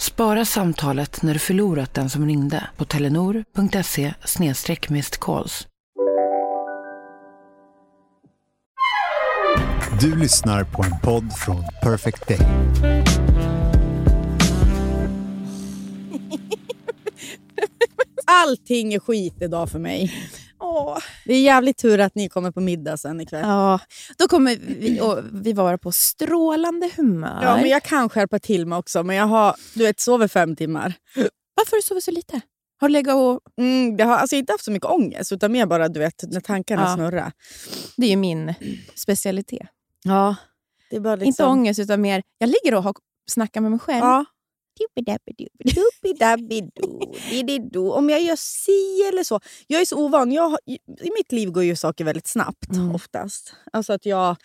Spara samtalet när du förlorat den som ringde på telenor.se calls. Du lyssnar på en podd från Perfect Day. Allting är skit idag för mig. Åh, det är jävligt tur att ni kommer på middag sen ikväll. Ja, då kommer vi, och vi vara på strålande humör. Ja, men jag kan skärpa till mig också, men jag har du vet, sover fem timmar. Varför har du sovit så lite? Har du legat och... Mm, jag har alltså inte haft så mycket ångest, utan mer bara du vet, när tankarna Ja. snurrar. Det är ju min specialitet. Ja, liksom... Inte ångest, utan mer... Jag ligger och har, snackar med mig själv. Ja. Om jag gör si eller så. Jag är så ovan. Jag, I mitt liv går ju saker väldigt snabbt Mm. oftast. Alltså att jag...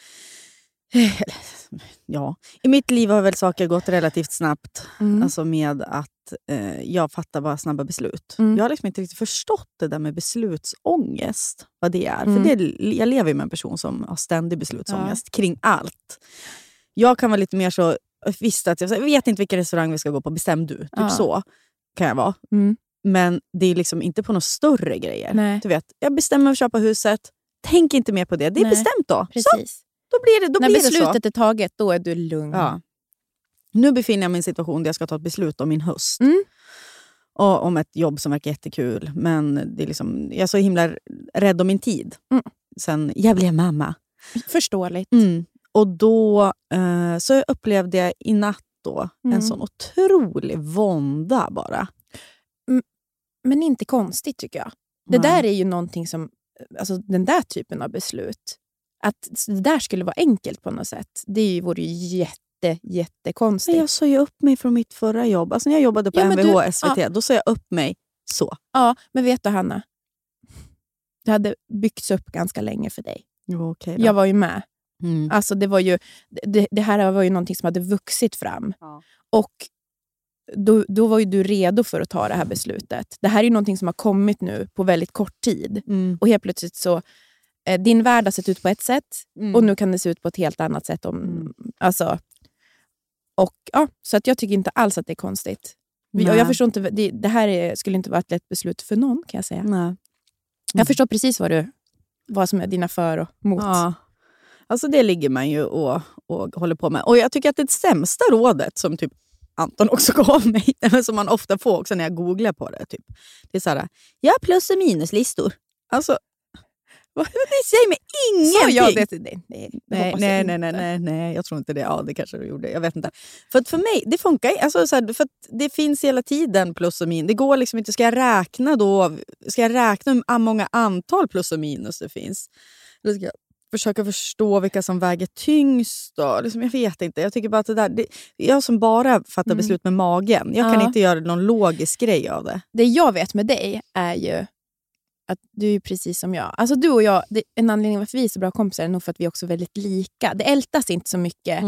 Ja, i mitt liv har väl saker gått relativt snabbt. Mm. Alltså med att eh, jag fattar bara snabba beslut. Mm. Jag har liksom inte riktigt förstått det där med beslutsångest. Vad det är. Mm. För det, jag lever ju med en person som har ständig beslutsångest kring allt. Jag kan vara lite mer så... Visst att jag, jag vet inte vilken restaurang vi ska gå på, bestäm du. Typ Ja. så kan jag vara. Mm. Men det är liksom inte på några större grejer. Nej. Du vet, jag bestämmer att köpa huset. Tänk inte mer på det. Det är Nej. bestämt då. Så, Precis. då blir det, då När blir det så. beslutet är taget, då är du lugn. Ja. Nu befinner jag mig i en situation där jag ska ta ett beslut om min höst. Mm. Och om ett jobb som verkar jättekul. Men det är liksom, jag är så himla rädd om min tid. Mm. Sen jag blev mamma. Förståeligt. Mm. Och då eh, så upplevde jag i natt då Mm. en sån otrolig vånda bara. Men inte konstigt tycker jag. Det Nej. där är ju någonting som, alltså den där typen av beslut, att det där skulle vara enkelt på något sätt, det vore ju jätte, jättekonstigt. Jag sa ju upp mig från mitt förra jobb. Alltså när jag jobbade på Ja, MVH du- SVT, då sa jag upp mig så. Ja, men vet du Hanna? Det hade byggts upp ganska länge för dig. Jo, okej Jag var ju med. Mm. Alltså det, var ju, det, det här var ju någonting som hade vuxit fram. Ja. Och då, då var ju du redo för att ta det här beslutet. Det här är ju någonting som har kommit nu på väldigt kort tid. Mm. Och helt plötsligt så... Eh, din värld har sett ut på ett sätt Mm. och nu kan det se ut på ett helt annat sätt. Om, Mm. alltså, och, ja, så att jag tycker inte alls att det är konstigt. Nej. jag förstår inte, det, det här är, skulle inte vara ett lätt beslut för någon kan jag säga. Nej. Jag förstår precis vad, du, vad som är dina för och mot. Ja. Alltså det ligger man ju och, och håller på med. Och jag tycker att det sämsta rådet som typ Anton också gav mig, som man ofta får också när jag googlar på det. Typ. Det är så här, ja plus och minuslistor. Alltså, vad, det säger mig ingenting. Så jag, det, det, det Nej, nej, nej, nej, inte. nej, nej, jag tror inte det. Ja, det kanske du gjorde. Jag vet inte. För att för mig, det funkar alltså, så här, för Det finns hela tiden plus och minus. Det går liksom inte. Ska jag räkna då? Ska jag räkna hur många antal plus och minus det finns? Eller ska jag försöka förstå vilka som väger tyngst? Då? Liksom, jag vet inte. Jag tycker bara att det där... Det, jag som bara fattar Mm. beslut med magen. Jag kan Ja. inte göra någon logisk grej av det. Det jag vet med dig är ju att du är precis som jag. Alltså du och jag, det, en anledning varför vi är så bra kompisar är nog för att vi är också väldigt lika. Det ältas inte så mycket.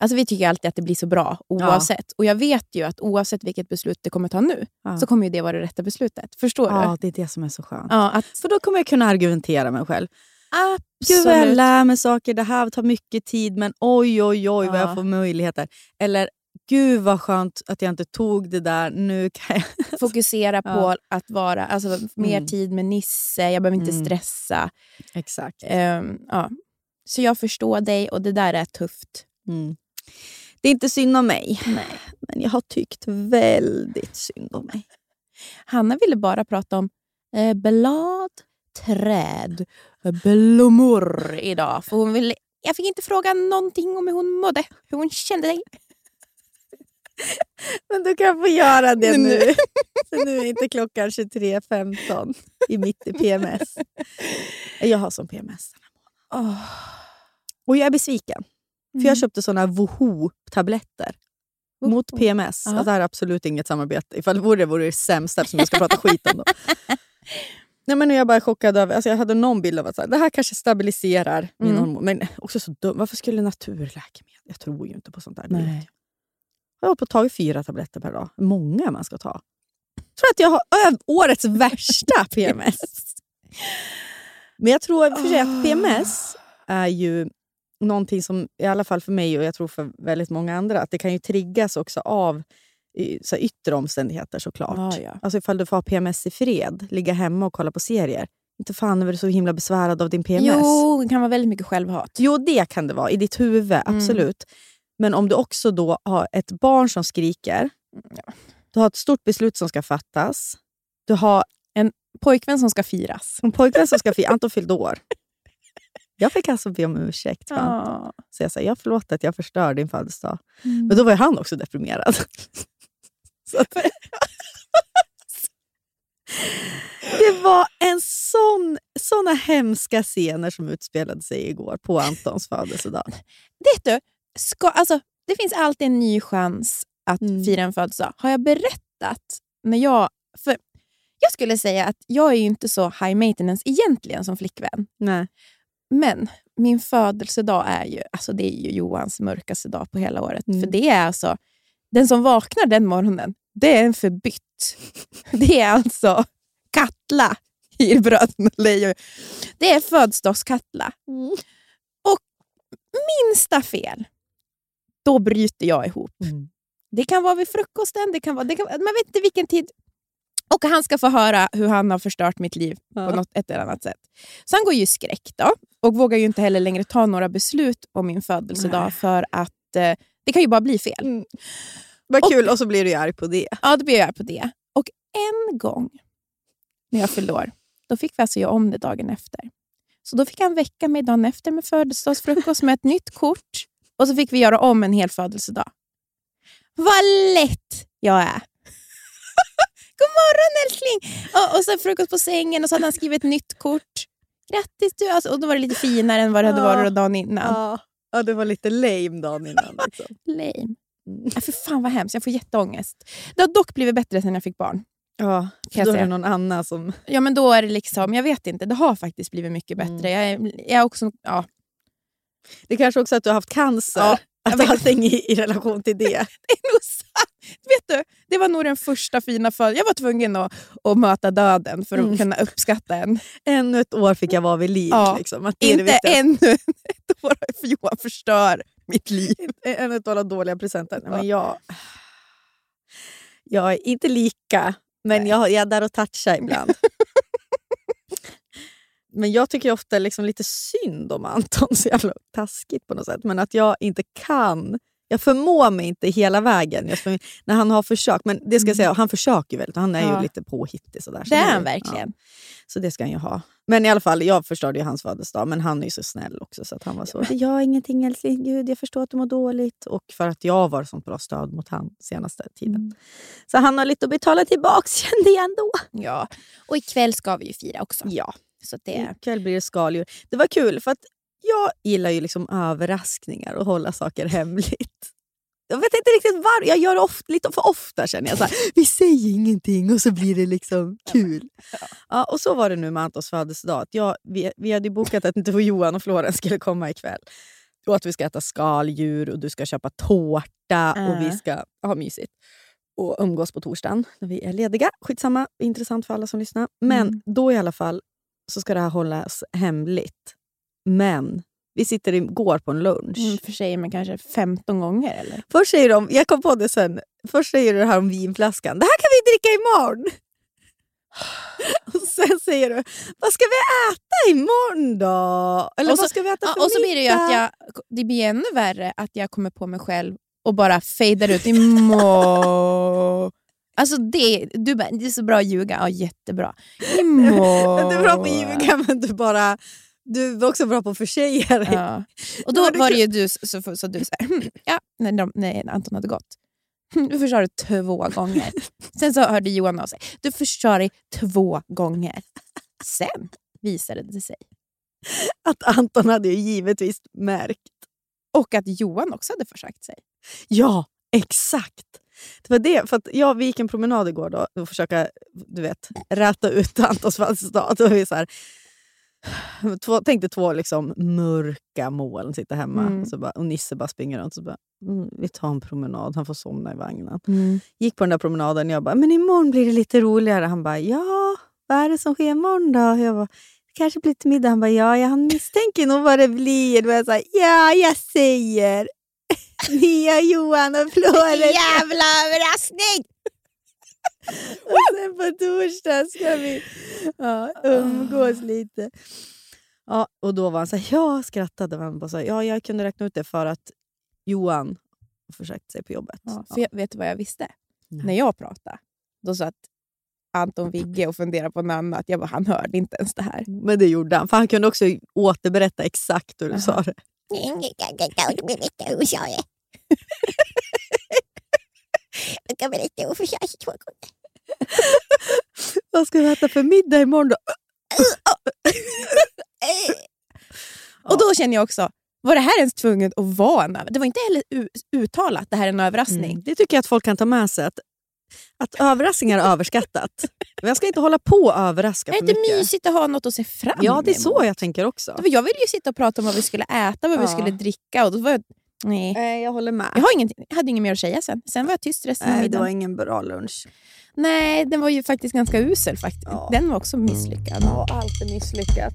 Alltså vi tycker alltid att det blir så bra oavsett. Och jag vet ju att oavsett vilket beslut det kommer ta nu, Ja. så kommer ju det vara det rätta beslutet. Förstår Ja, du? det är det som är så skönt. Ja, att, För då kommer jag kunna argumentera mig själv. Gud absolut. vad jag lär mig saker, det här tar mycket tid men oj oj oj vad Ja. jag får möjligheter. Eller gud vad skönt att jag inte tog det där, nu kan jag... Fokusera på Ja. att vara, alltså, mer Mm. tid med Nisse, jag behöver inte Mm. stressa. Exakt. Ehm, ja. Så jag förstår dig och det där är tufft. Mm. Det är inte synd om mig, Nej. men jag har tyckt väldigt synd om mig. Hanna ville bara prata om eh, blad, träd, blommor idag. För hon ville, jag fick inte fråga någonting om hur hon mådde, hur hon kände sig. Men du kan få göra det Nu. För nu är inte klockan 23.15 i mitt i PMS. Jag har som PMS. Och jag är besviken. För jag köpte såna Woho-tabletter. mot PMS. Alltså, det här är absolut inget samarbete. Ifall det vore det vore det sämsta som jag ska prata skit om. Då. Nej, men jag är bara chockad över, alltså jag hade någon bild av att så här, det här kanske stabiliserar min Mm. hormon. Men också så dum. Varför skulle naturläkemedel? Jag tror ju inte på sånt där. Nej. jag. Har på tagit fyra tabletter per dag. Många man ska ta. Jag tror att jag har årets värsta PMS. Men jag tror för sig att PMS är ju någonting som, i alla fall för mig och jag tror för väldigt många andra, att det kan ju triggas också av i- så yttre omständigheter såklart. Ja, ja. Alltså ifall du får ha PMS i fred, ligga hemma och kolla på serier. Inte fan är du så himla besvärad av din PMS. Jo, det kan vara väldigt mycket självhat. Jo, det kan det vara. I ditt huvud, Mm. absolut. Men om du också då har ett barn som skriker, du har ett stort beslut som ska fattas, du har Pojkvän som ska firas. en pojkvän som ska fira, Anton fyllde år. Jag fick alltså be om ursäkt för Anton. Ja. Så jag sa, jag förlåt att jag förstör din födelsedag. Mm. Men då var ju han också deprimerad. Att, det var en sån, såna hemska scener som utspelade sig igår på Antons födelsedag. Vet du, ska, alltså, det finns alltid en ny chans att Mm. fira en födelsedag. Har jag berättat när jag... För jag skulle säga att jag är ju inte så high maintenance egentligen som flickvän. Nej. Men min födelsedag är ju, alltså det är ju Johans mörkaste dag på hela året. Mm. För det är alltså, den som vaknar den morgonen, det är en förbytt. Det är alltså Katla i Bröderna Lejon. Det är födelsedagskatla. Och minsta fel, då bryter jag ihop. Mm. Det kan vara vid frukosten, det kan vara, det kan, man vet inte vilken tid. Och han ska få höra hur han har förstört mitt liv på något ett eller annat sätt. Så han går ju i skräck då och vågar ju inte heller längre ta några beslut om min födelsedag Nej. för att eh, det kan ju bara bli fel. Mm. Vad kul, och så blir du arg på det. Ja, då blir jag på det. Och en gång när jag fyllde år, då fick vi alltså göra om det dagen efter. Så då fick han väcka mig dagen efter med födelsedagsfrukost med ett nytt kort. Och så fick vi göra om en hel födelsedag. Vad lätt jag är! God morgon älskling! Och, och så frukost på sängen och så hade han skrivit ett nytt kort. Grattis du! Alltså, och då var det lite finare än vad det hade varit dagen innan. Ja. Ja, det var lite lame dagen innan. Liksom. Lame. Mm. Ja, för fan vad hemskt, jag får jätteångest. Det har dock blivit bättre sen jag fick barn. Ja, Kan då är det någon annan som... Ja, men då är det liksom, jag vet inte, det har faktiskt blivit mycket Mm. bättre. Jag, är, jag är också, ja, Det kanske också att du har haft cancer. Ja, att allting i, i relation till det. det är nog sant. Vet du, det var nog den första fina födelsen. Jag var tvungen att, att möta döden för att Mm. kunna uppskatta en. Ännu ett år fick jag vara vid liv. Ja, Liksom. Inte ännu ett år för Johan förstör mitt liv. Ännu ett år av dåliga presenter. Ja. Men jag, jag är inte lika, men Nej. jag, jag är där och touchar ibland. men jag tycker ofta liksom lite synd om Anton, så jävla taskigt på något sätt. Men att jag inte kan. Jag förmår mig inte hela vägen just för, när han har försökt. Men det ska jag säga, han försöker väldigt. Han är Mm. Ja. ju lite påhittig. Sådär, så Det är han verkligen. Ja, så det ska han ju ha. Men i alla fall, jag förstörde ju hans födelsedag. Men han är ju så snäll också. Så att han var så, det gör ingenting älskling. Gud, jag förstår att du mår dåligt. Och för att jag var sånt bra stöd mot han senaste tiden. Mm. Så han har lite att betala tillbaka kände jag ändå. Ja. Och ikväll ska vi ju fira också. Ja, Så det, ikväll blir det skaldjur. Det var kul för att jag gillar ju liksom överraskningar och hålla saker hemligt. Jag vet inte riktigt varför. Jag gör det ofta, lite för ofta känner jag. Så här, vi säger ingenting och så blir det liksom kul. Ja, och så var det nu med Antons födelsedag. Jag, vi, vi hade bokat att inte Johan och Florens skulle komma ikväll. Och att vi ska äta skaldjur och du ska köpa tårta och vi ska ha mysigt. Och umgås på torsdagen när vi är lediga. Skitsamma, intressant för alla som lyssnar. Men Mm. då i alla fall så ska det här hållas hemligt. Men vi sitter i, går på en lunch. mm, sig men kanske 15 gånger eller? Först säger de, jag kom på det sen, först säger du det här om vinflaskan. Det här kan vi dricka imorgon! Och sen säger du, vad ska vi äta imorgon då? Eller Och så- vad ska vi äta för och så blir det ju att middag? jag, det blir ännu värre att jag kommer på mig själv och bara fejdar ut imorgon. Alltså det, du bara, det är så bra att ljuga. Ja, jättebra. Du är bra på att ljuga men du, bara, du är också bra på att försäga dig. Ja. Och då var det ju du så, så du så här, "Hmm, ja, när, de, när Anton hade gått. "Hmm, Du förstör det två gånger. Sen så hörde Johan av sig. Du förstör det två gånger. Sen visade det sig. Att Anton hade ju givetvis märkt. Och att Johan också hade försagt sig. Ja, Exakt. Det var det, för att jag, vi gick en promenad igår då, och försöka du vet, räta ut Antons födelsedag. Då vi så här, två, tänkte två liksom mörka moln sitta hemma Mm. så bara, och Nisse bara springer runt. Så bara, mm, vi tar en promenad, han får somna i vagnen. Mm. Gick på den där promenaden jag bara, men imorgon blir det lite roligare. Han bara, ja, vad är det som sker imorgon då? Jag bara, kanske blir till middag. Han bara, ja, jag misstänker nog vad det blir. Jag här, ja, jag säger Nya Johan och Florens. Jävla överraskning! Och sen på torsdag ska vi ja, umgås lite. Ja, och då var han så här, jag skrattade. Han bara så här, ja, jag kunde räkna ut det för att Johan försökte sig på jobbet. Ja, för jag, vet du vad jag visste? Nej. När jag pratade, då satt Anton Vigge och funderade på något annat. Jag bara, han hörde inte ens det här. Men det gjorde han, för han kunde också återberätta exakt hur du sa det. Vad ska vi äta för middag imorgon då? Och då känner jag också, var det här ens tvunget att vara en över- Det var inte heller uttalat, det här är en överraskning. Mm. Det tycker jag att folk kan ta med sig. Att, att överraskningar är överskattat. Men jag ska inte hålla på och överraska Är det för inte mycket. mysigt att ha något att se fram Ja, det är så emot? jag tänker också. För Jag ville ju sitta och prata om vad vi skulle äta, vad vi Ja. skulle dricka. Och då var jag, nej. Jag håller med. Jag, har ingenting, jag hade inget mer att säga sen. Sen var jag tyst resten av Nej, det middagen. var ingen bra lunch. Nej, den var ju faktiskt ganska usel. faktiskt. Ja. Den var också misslyckad. Ja, allt är misslyckat.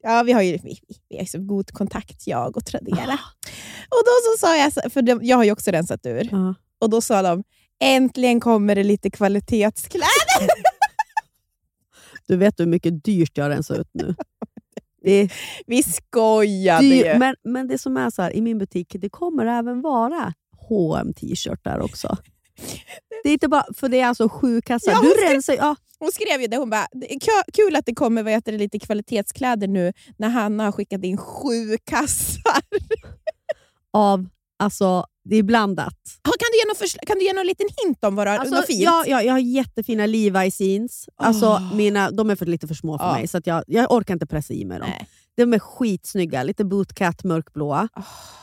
Ja, vi har ju vi, vi har så god kontakt, jag och Tradera. Och då så sa jag, för de, jag har ju också rensat ur, Ja. och då sa de äntligen kommer det lite kvalitetskläder. Du vet hur mycket dyrt jag har rensat ut nu. Det Vi skojade dyrt, ju. men, men det som är så här, i min butik, det kommer även vara hm t-shirtar också. Det är inte bara, för det är alltså sju kassar. Ja, du ska- rensar ja, hon skrev ju det, hon bara, kul att det kommer vad heter det, lite kvalitetskläder nu när Hanna har skickat in sju kassar. av, alltså det är blandat. Ja, Kan du ge någon, kan du ge någon liten hint om vad du har Alltså, fint? ja, ja, jag har jättefina Levi's jeans. Alltså, Åh. mina, de är för lite för små för Ja. mig, så att jag, jag orkar inte pressa i mig dem. Nej. De är skitsnygga, lite bootcat mörkblåa.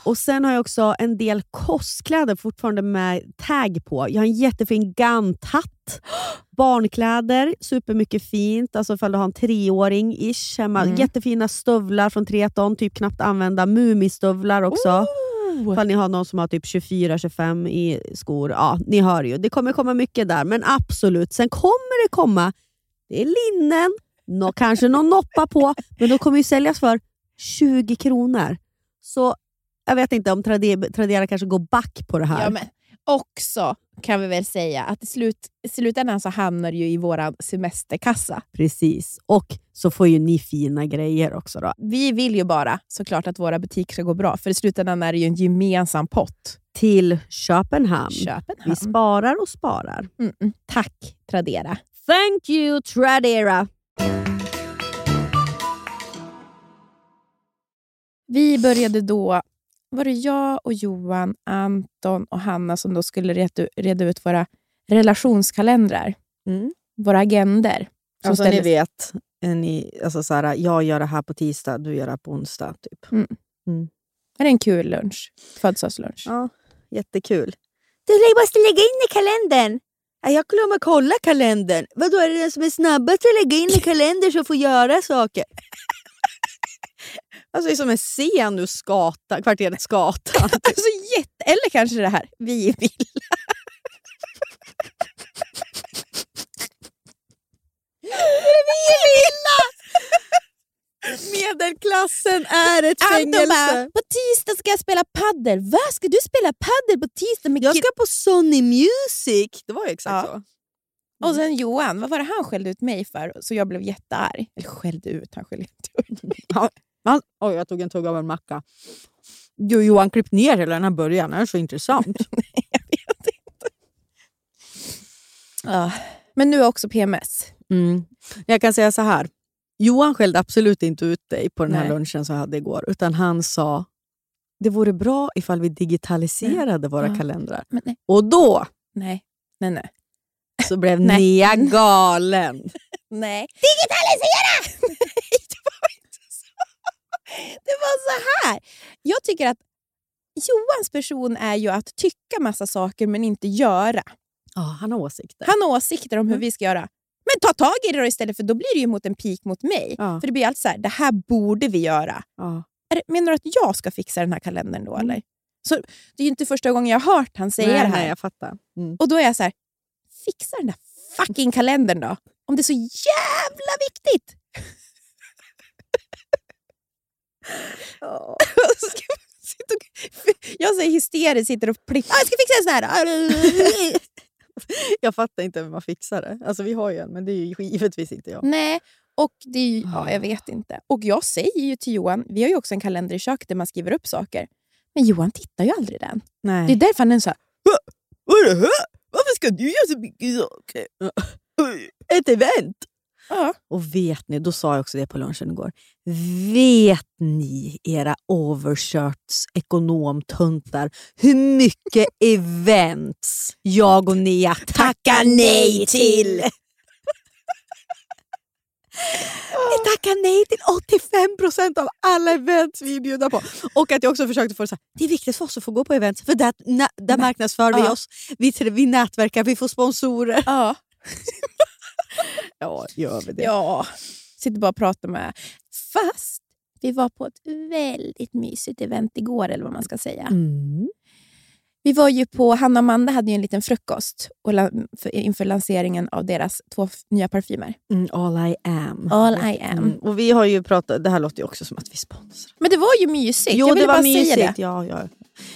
Och Sen har jag också en del kostkläder fortfarande med tag på. Jag har en jättefin Gant-hatt. Barnkläder, supermycket fint. Alltså ifall du har en treåring-ish hemma. Mm. Jättefina stövlar från Treton, typ knappt använda. Mumistövlar också. Oh. Ifall ni har någon som har typ 24-25 i skor. Ja, ni hör ju. Det kommer komma mycket där, men absolut. Sen kommer det komma, det är linnen, nå, kanske någon noppa på, men de kommer ju säljas för 20 kronor. Så jag vet inte om Trade- Tradera kanske går back på det här. Ja, men också kan vi väl säga att i, slut, i slutändan så hamnar det ju i vår semesterkassa. Precis. Och så får ju ni fina grejer också. då. Vi vill ju bara såklart att våra butiker ska gå bra, för i slutändan är det ju en gemensam pott. Till Köpenhamn. Köpenhamn. Vi sparar och sparar. Mm, mm. Tack Tradera. Thank you Tradera! Vi började då, var det jag och Johan, Anton och Hanna som då skulle reda, reda ut våra relationskalendrar. Mm. Våra agender. som Alltså ni ställer- vet, eh, ni, alltså så här, jag gör det här på tisdag, du gör det här på onsdag. Typ. Är det en kul lunch? Födelsedagslunch. Ja, jättekul. Du måste lägga in i kalendern. Ja, jag glömmer kolla kalendern. Vadå, är det den som är snabbast att lägga in i kalendern som får göra saker? Alltså det är som en scen ur Skata, kvarteret Skatan. Alltså, jätte... Eller kanske det här, vi vill. Medelklassen är ett Anton bara, fängelse. på tisdag ska jag spela paddel. Vad ska du spela paddel på tisdag? Med Jag kill-" ska på Sony Music. Det var ju exakt Ja. så. Och sen Johan, vad var det han skällde ut mig för? Så jag blev jättearg. Eller skällde ut, han skällde inte ut mig. Han, oj, jag tog en tugga av en macka. Jo, Johan, klipp ner hela den här början. Det är så intressant. Ja. Men nu är också PMS. Mm. Jag kan säga så här. Johan skällde absolut inte ut dig på den här Nej. lunchen som jag hade igår. Utan han sa det vore bra ifall vi digitaliserade våra Ja. kalendrar. Men nej, Och då nej, nej. nej. så blev Nej. Nea galen. nej. Digitalisera! Det var så här. Jag tycker att Johans person är ju att tycka massa saker men inte göra. Ja, han har åsikter. Han har åsikter om hur Mm. vi ska göra. Men ta tag i det då istället, för då blir det ju mot en pik mot mig. Ja. För det blir alltid så här, det här borde vi göra. Ja. Är menar du att jag ska fixa den här kalendern då? Mm. Eller? Så Det är ju inte första gången jag har hört han säga nej, det här. Nej, jag fattar. Mm. Och då är jag så här, fixa den där fucking kalendern då. Om det är så jävla viktigt. Ska jag säger hysteriskt, sitter och plippar. Ah, jag ska fixa en sån här. Jag fattar inte hur man fixar det. Alltså, vi har ju en, men det är ju givetvis inte jag. Nej, och det är ju, ja, jag vet inte. Och jag säger ju till Johan, vi har ju också en kalender i köket där man skriver upp saker. Men Johan tittar ju aldrig den. Nej. Det är därför han är så här, Vad är det här? Varför ska du göra så mycket saker? Ett event! Ja. Och vet ni, då sa jag också det på lunchen igår. Vet ni, era overshirts ekonomtuntar, hur mycket events jag och Nia tackar nej till? Vi tackar nej till 85% av alla events vi är bjudna på. Och att jag också försökte få det så här, det är viktigt för oss att få gå på events, för där, där marknadsför vi Ja. oss. Vi, vi nätverkar, vi får sponsorer. ja. Ja, gör vi det? Ja, sitter bara och pratar med. Fast vi var på ett väldigt mysigt event igår, eller vad man ska säga. Mm. Vi var ju på, Hanna och Amanda hade ju en liten frukost och för, inför lanseringen av deras två nya parfymer. Mm, all I am. All I am. Mm, och vi har ju pratat, det här låter ju också som att vi sponsrar. Men det var ju mysigt. Jo, jag ville det var bara mysigt. säga det. Ja, ja.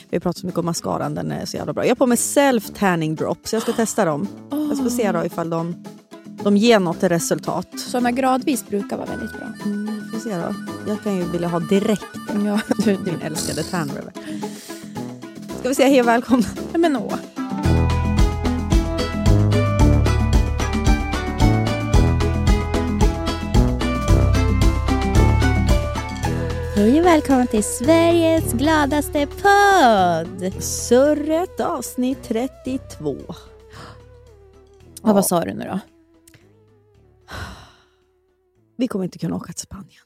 Vi har pratat så mycket om mascaran, den är så jävla bra. Jag har på mig self tanning drops, jag ska testa dem. Jag ska se då ifall de, de ger något resultat. Såna gradvis brukar vara väldigt bra. Mm, vi får se då. Jag kan ju vilja ha direkt. Ja, du. Din älskade tan river. Ska vi säga hej och välkomna? Ja, men åh. Hej och välkommen till Sveriges gladaste podd! Surret avsnitt 32. Ja, vad sa du nu då? Vi kommer inte kunna åka till Spanien.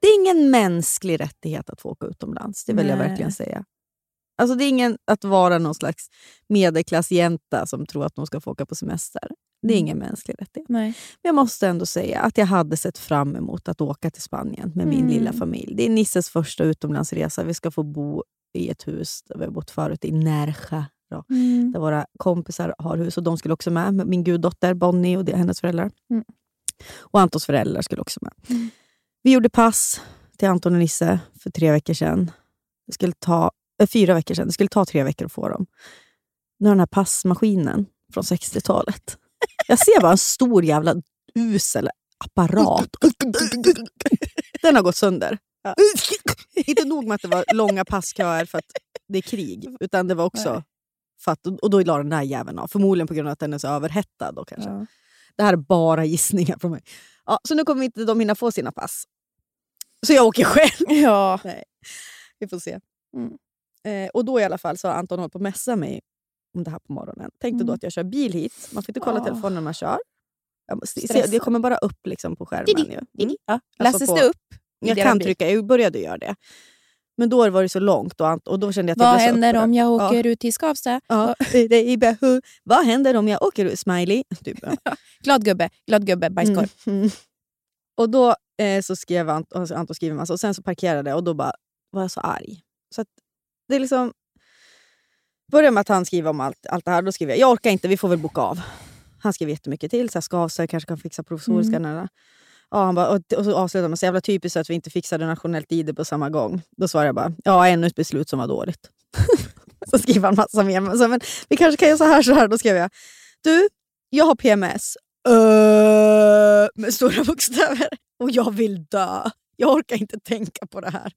Det är ingen mänsklig rättighet att få åka utomlands. Det vill jag Nej. verkligen säga. Alltså det är ingen att vara någon slags medelklassjänta som tror att de ska få åka på semester. Det är ingen mänsklig rättighet. Nej. Men jag måste ändå säga att jag hade sett fram emot att åka till Spanien med min Mm. lilla familj. Det är Nisses första utomlandsresa. Vi ska få bo i ett hus där vi har bott förut, i Nerja. Mm. där våra kompisar har hus och de skulle också med. Min guddotter Bonnie och hennes föräldrar. Mm. Och Antons föräldrar skulle också med. Mm. Vi gjorde pass till Anton och Nisse för tre veckor sedan. Det skulle ta, äh, fyra veckor sedan. Det skulle ta tre veckor att få dem. Nu har den här passmaskinen från 60-talet. Jag ser bara en stor jävla usel apparat. Den har gått sönder. Inte nog med att det var långa passköer för att det är krig, utan det var också för att, och då la den där jäveln av. Förmodligen på grund av att den är så överhettad. Då, kanske. Ja. Det här är bara gissningar från mig. Ja, så nu kommer inte de hinna få sina pass. Så jag åker själv. ja. Vi får se. Mm. Eh, och då i alla fall så har Anton hållit på att messa mig om det här på morgonen. Tänkte då Mm. att jag kör bil hit. Man får inte kolla Ja. telefonen när man kör. Se, det kommer bara upp liksom på skärmen. Didi, didi. Mm. Ja. Alltså Läses på- det upp? Jag kan trycka, jag började göra det. Men då var det så långt och, och då kände jag att jag Vad så händer om jag Ja. åker ut till Skavsta? Ja, hu. Vad händer om jag åker ut? Smiley. Typ, ja. Glad gubbe, glad gubbe, bajskorv. Mm, mm. Och då eh, så skrev Ant- alltså Anton skriver massa och sen så parkerade jag och då bara var jag så arg. Så att det är liksom... Börjar med att han skriver om allt, allt det här. Då skriver jag, jag orkar inte, vi får väl boka av. Han skriver jättemycket till. Så här, ska av sig, kanske kan fixa provisoriska. Mm. Ja, han bara, och, och så avslutar man så jävla typiskt att vi inte fixade nationellt ID på samma gång. Då svarar jag bara, ja ännu ett beslut som var dåligt. så skriver han massa mer. Men, så, men vi kanske kan göra så här, så här. Då skrev jag, du, jag har PMS. Uh, med stora bokstäver. Och jag vill dö. Jag orkar inte tänka på det här.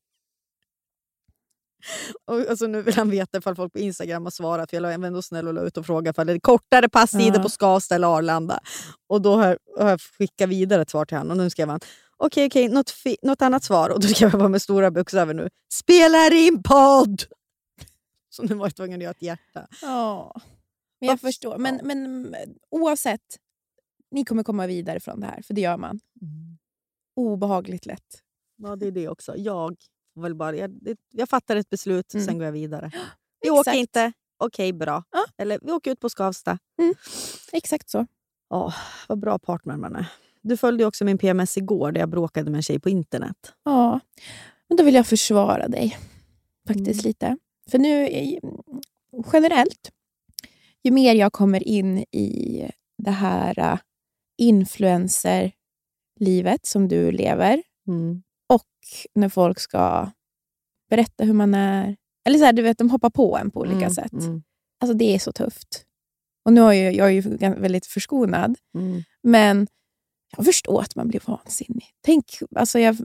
Och, alltså, nu vill han veta ifall folk på Instagram har svarat. För jag var ändå snäll och la ut och frågade ifall det är kortare passtider Ja. på Skavsta eller Arlanda. Och då har, har jag skickat vidare ett svar till honom. Och nu skrev han okej, okej, något, fi- något annat svar. Och då skrev jag bara med stora bokstäver nu. Spelar in podd! Så nu var jag tvungen att göra ett hjärta. Ja, men jag Ups. förstår. Men, men oavsett, ni kommer komma vidare från det här, för det gör man. Obehagligt lätt. Ja, det är det också. Jag, får väl bara, jag, jag fattar ett beslut, Mm. sen går jag vidare. Vi Exakt. åker inte. Okej, bra. Ja. Eller vi åker ut på Skavsta. Exakt så. Åh, vad bra partner man är. Du följde också min PMS igår där jag bråkade med en tjej på internet. Ja, men då vill jag försvara dig faktiskt Mm. lite. För nu, generellt, ju mer jag kommer in i det här uh, influencer-livet som du lever och när folk ska berätta hur man är. Eller så här, du vet, de hoppar på en på olika Mm, sätt. mm, Alltså det är så tufft. Och nu har jag, jag är ju väldigt förskonad, mm. men jag förstår att man blir vansinnig. Tänk, alltså jag,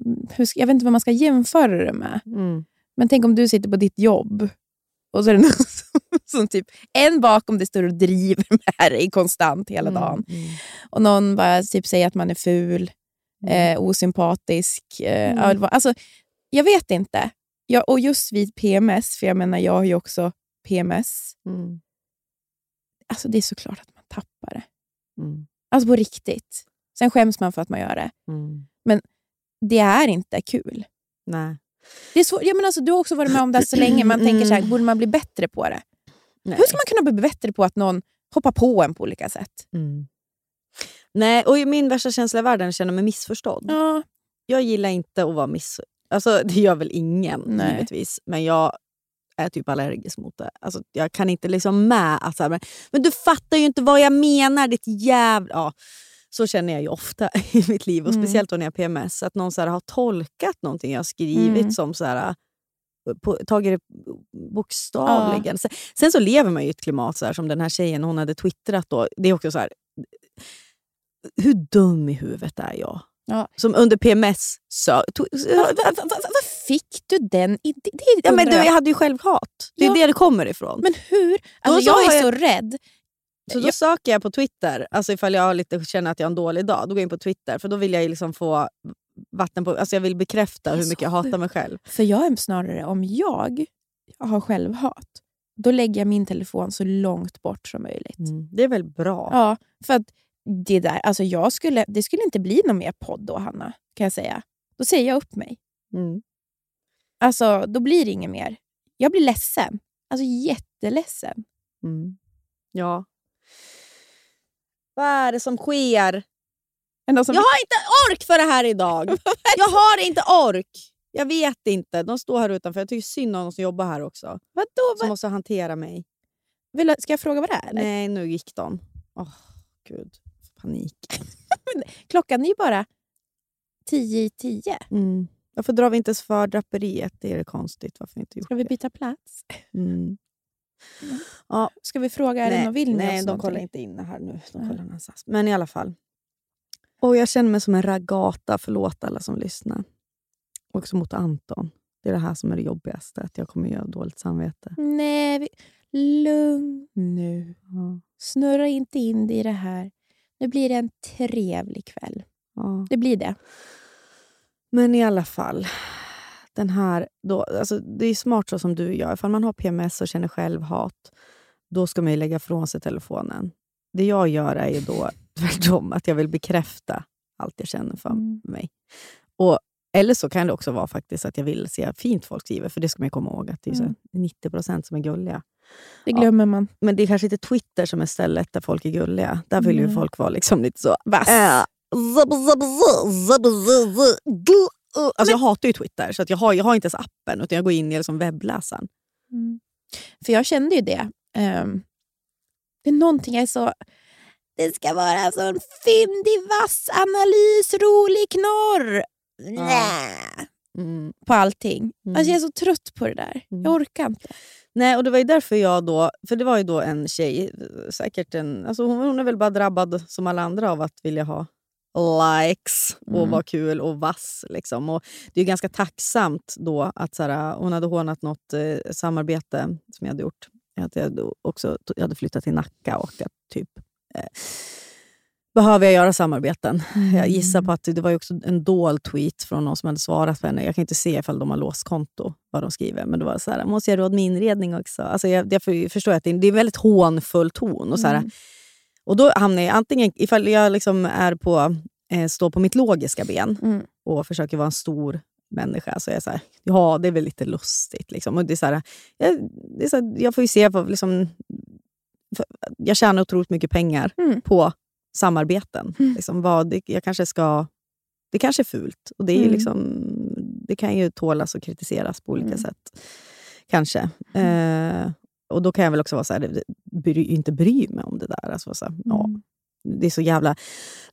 jag vet inte vad man ska jämföra det med. Mm. Men tänk om du sitter på ditt jobb och så är det någon som, som typ, en bakom det står och driver med dig konstant hela dagen. Mm. Och någon bara typ säger att man är ful, Mm. eh, osympatisk. Eh, Mm. alltså, jag vet inte. Jag, och just vid PMS, för jag menar jag har ju också PMS. Mm. Alltså det är såklart att man tappar det. Mm. Alltså på riktigt. Sen skäms man för att man gör det. Mm. Det är inte kul. Nej. Det är svårt. Ja, men alltså, du har också varit med om det så länge. Man tänker så här, Mm. borde man bli bättre på det? Nej. Hur ska man kunna bli bättre på att någon hoppar på en på olika sätt? Mm. Nej, och min värsta känsla i världen är att känna mig missförstådd. Ja, Jag gillar inte att vara miss... Alltså, det gör väl ingen, Nej. givetvis. Men jag är typ allergisk mot det. Alltså, jag kan inte liksom med att... Så här, men, men du fattar ju inte vad jag menar, ditt jävla... Ja, så känner jag ju ofta i mitt liv. Och Mm. Speciellt då när jag har PMS. Att någon så här, har tolkat någonting jag har skrivit Mm. som... så här, på, tagit det bokstavligen. Sen, sen så lever man ju i ett klimat så här, som den här tjejen hon hade twittrat. Då. Det är också så här, hur dum i huvudet är jag? Ja. Som under PMS. To, Var fick du den idén? Ja, men du, jag. hade ju självhat. Det är Ja. det det kommer ifrån. Men hur? Alltså, så jag är jag- så rädd. så då jag- söker jag på Twitter, alltså ifall jag lite, känner att jag har en dålig dag. Då går jag in på Twitter, för då vill jag liksom få vatten på... Alltså jag vill bekräfta hur mycket jag hatar mig själv. För jag är snarare, om jag har självhat, då lägger jag min telefon så långt bort som möjligt. Det är väl bra? Ja, för att det där, alltså jag skulle, det skulle inte bli någon mer podd då, Hanna. Kan jag säga. Då säger jag upp mig. Mm. Alltså, då blir det inget mer. Jag blir ledsen. Alltså jätteledsen. Mm. Ja. Vad är det som sker? Som, Jag har inte ork för det här idag. jag har inte ork. Jag vet inte. De står här utanför. Jag tycker synd om de som jobbar här också. vadå? Som måste hantera mig. vill, ska jag fråga vad det är? Eller? Nej, nu gick de. Åh, gud. Panik. Klockan är ju bara tio i tio. Mm. Varför drar vi inte ens för draperiet? Det är det konstigt. Varför inte gjort Ska vi byta plats? Mm. Ska vi fråga, är det någon vill med nej de kollar inte inne här nu. De Nej. kollar någonstans. Men i alla fall. Och jag känner mig som en ragata. Förlåt alla som lyssnar. Och också mot Anton. Det är det här som är det jobbigaste. Att jag kommer göra dåligt samvete. Nej, vi, lugn nu. Ja. Snurra inte in dig i det här. Nu blir det en trevlig kväll. Ja. Det blir det. Men i alla fall. Den här, då, alltså det är smart så som du gör. Ifall man har PMS och känner självhat. då ska man ju lägga från sig telefonen. Det jag gör är ju då tvärtom, att jag vill bekräfta allt jag känner för Mm. mig. Och, eller så kan det också vara faktiskt att jag vill se fint folk skriver, för det ska man ju komma ihåg att det är så Mm. 90 procent som är gulliga. Det glömmer man. Men det är kanske inte Twitter som är stället där folk är gulliga. Där vill ju Mm. folk vara liksom lite så... Vass. Äh. Alltså jag hatar ju Twitter, så att jag, har, jag har inte ens appen, utan jag går in i liksom webbläsaren. Mm. För jag kände ju det. Ehm, det är någonting jag är så... Det ska vara sån fyndig, vass analys, rolig knorr. Nä. Mm. På allting. Mm. Alltså jag är så trött på det där. Mm. Jag orkar inte. Nej, och det var ju därför jag då... För det var ju då en tjej, säkert en... Alltså hon, hon är väl bara drabbad som alla andra av att vilja ha likes och Mm. vara kul och vass. Liksom. Och det är ganska tacksamt då att så här, hon hade hånat något eh, samarbete som jag hade gjort. Att jag, då också, jag hade flyttat till Nacka och att typ... Eh, behöver jag göra samarbeten? Jag gissar på att det var också en dold tweet från någon som hade svarat på henne. Jag kan inte se ifall de har låst konto, vad de skriver. Men det var så här, måste jag råd med inredning också? Alltså jag, jag för- förstår att det är, det är en väldigt hånfull ton. Och, så här, Mm. och då hamnar jag antingen, ifall jag liksom är på, eh, står på mitt logiska ben Mm. och försöker vara en stor människa, så är jag så här, ja det är väl lite lustigt. Liksom. Och det är så här, jag, det är så här, jag får ju se, vad, liksom, jag tjänar otroligt mycket pengar Mm. på samarbeten. Mm. Liksom, vad, det, jag kanske ska, det kanske är fult och det, är Mm. liksom, det kan ju tålas och kritiseras på olika Mm. sätt. Kanske. Eh, och då kan jag väl också vara så här, bry, inte bry mig om det där. Alltså, så här, ja, Mm. Det är så jävla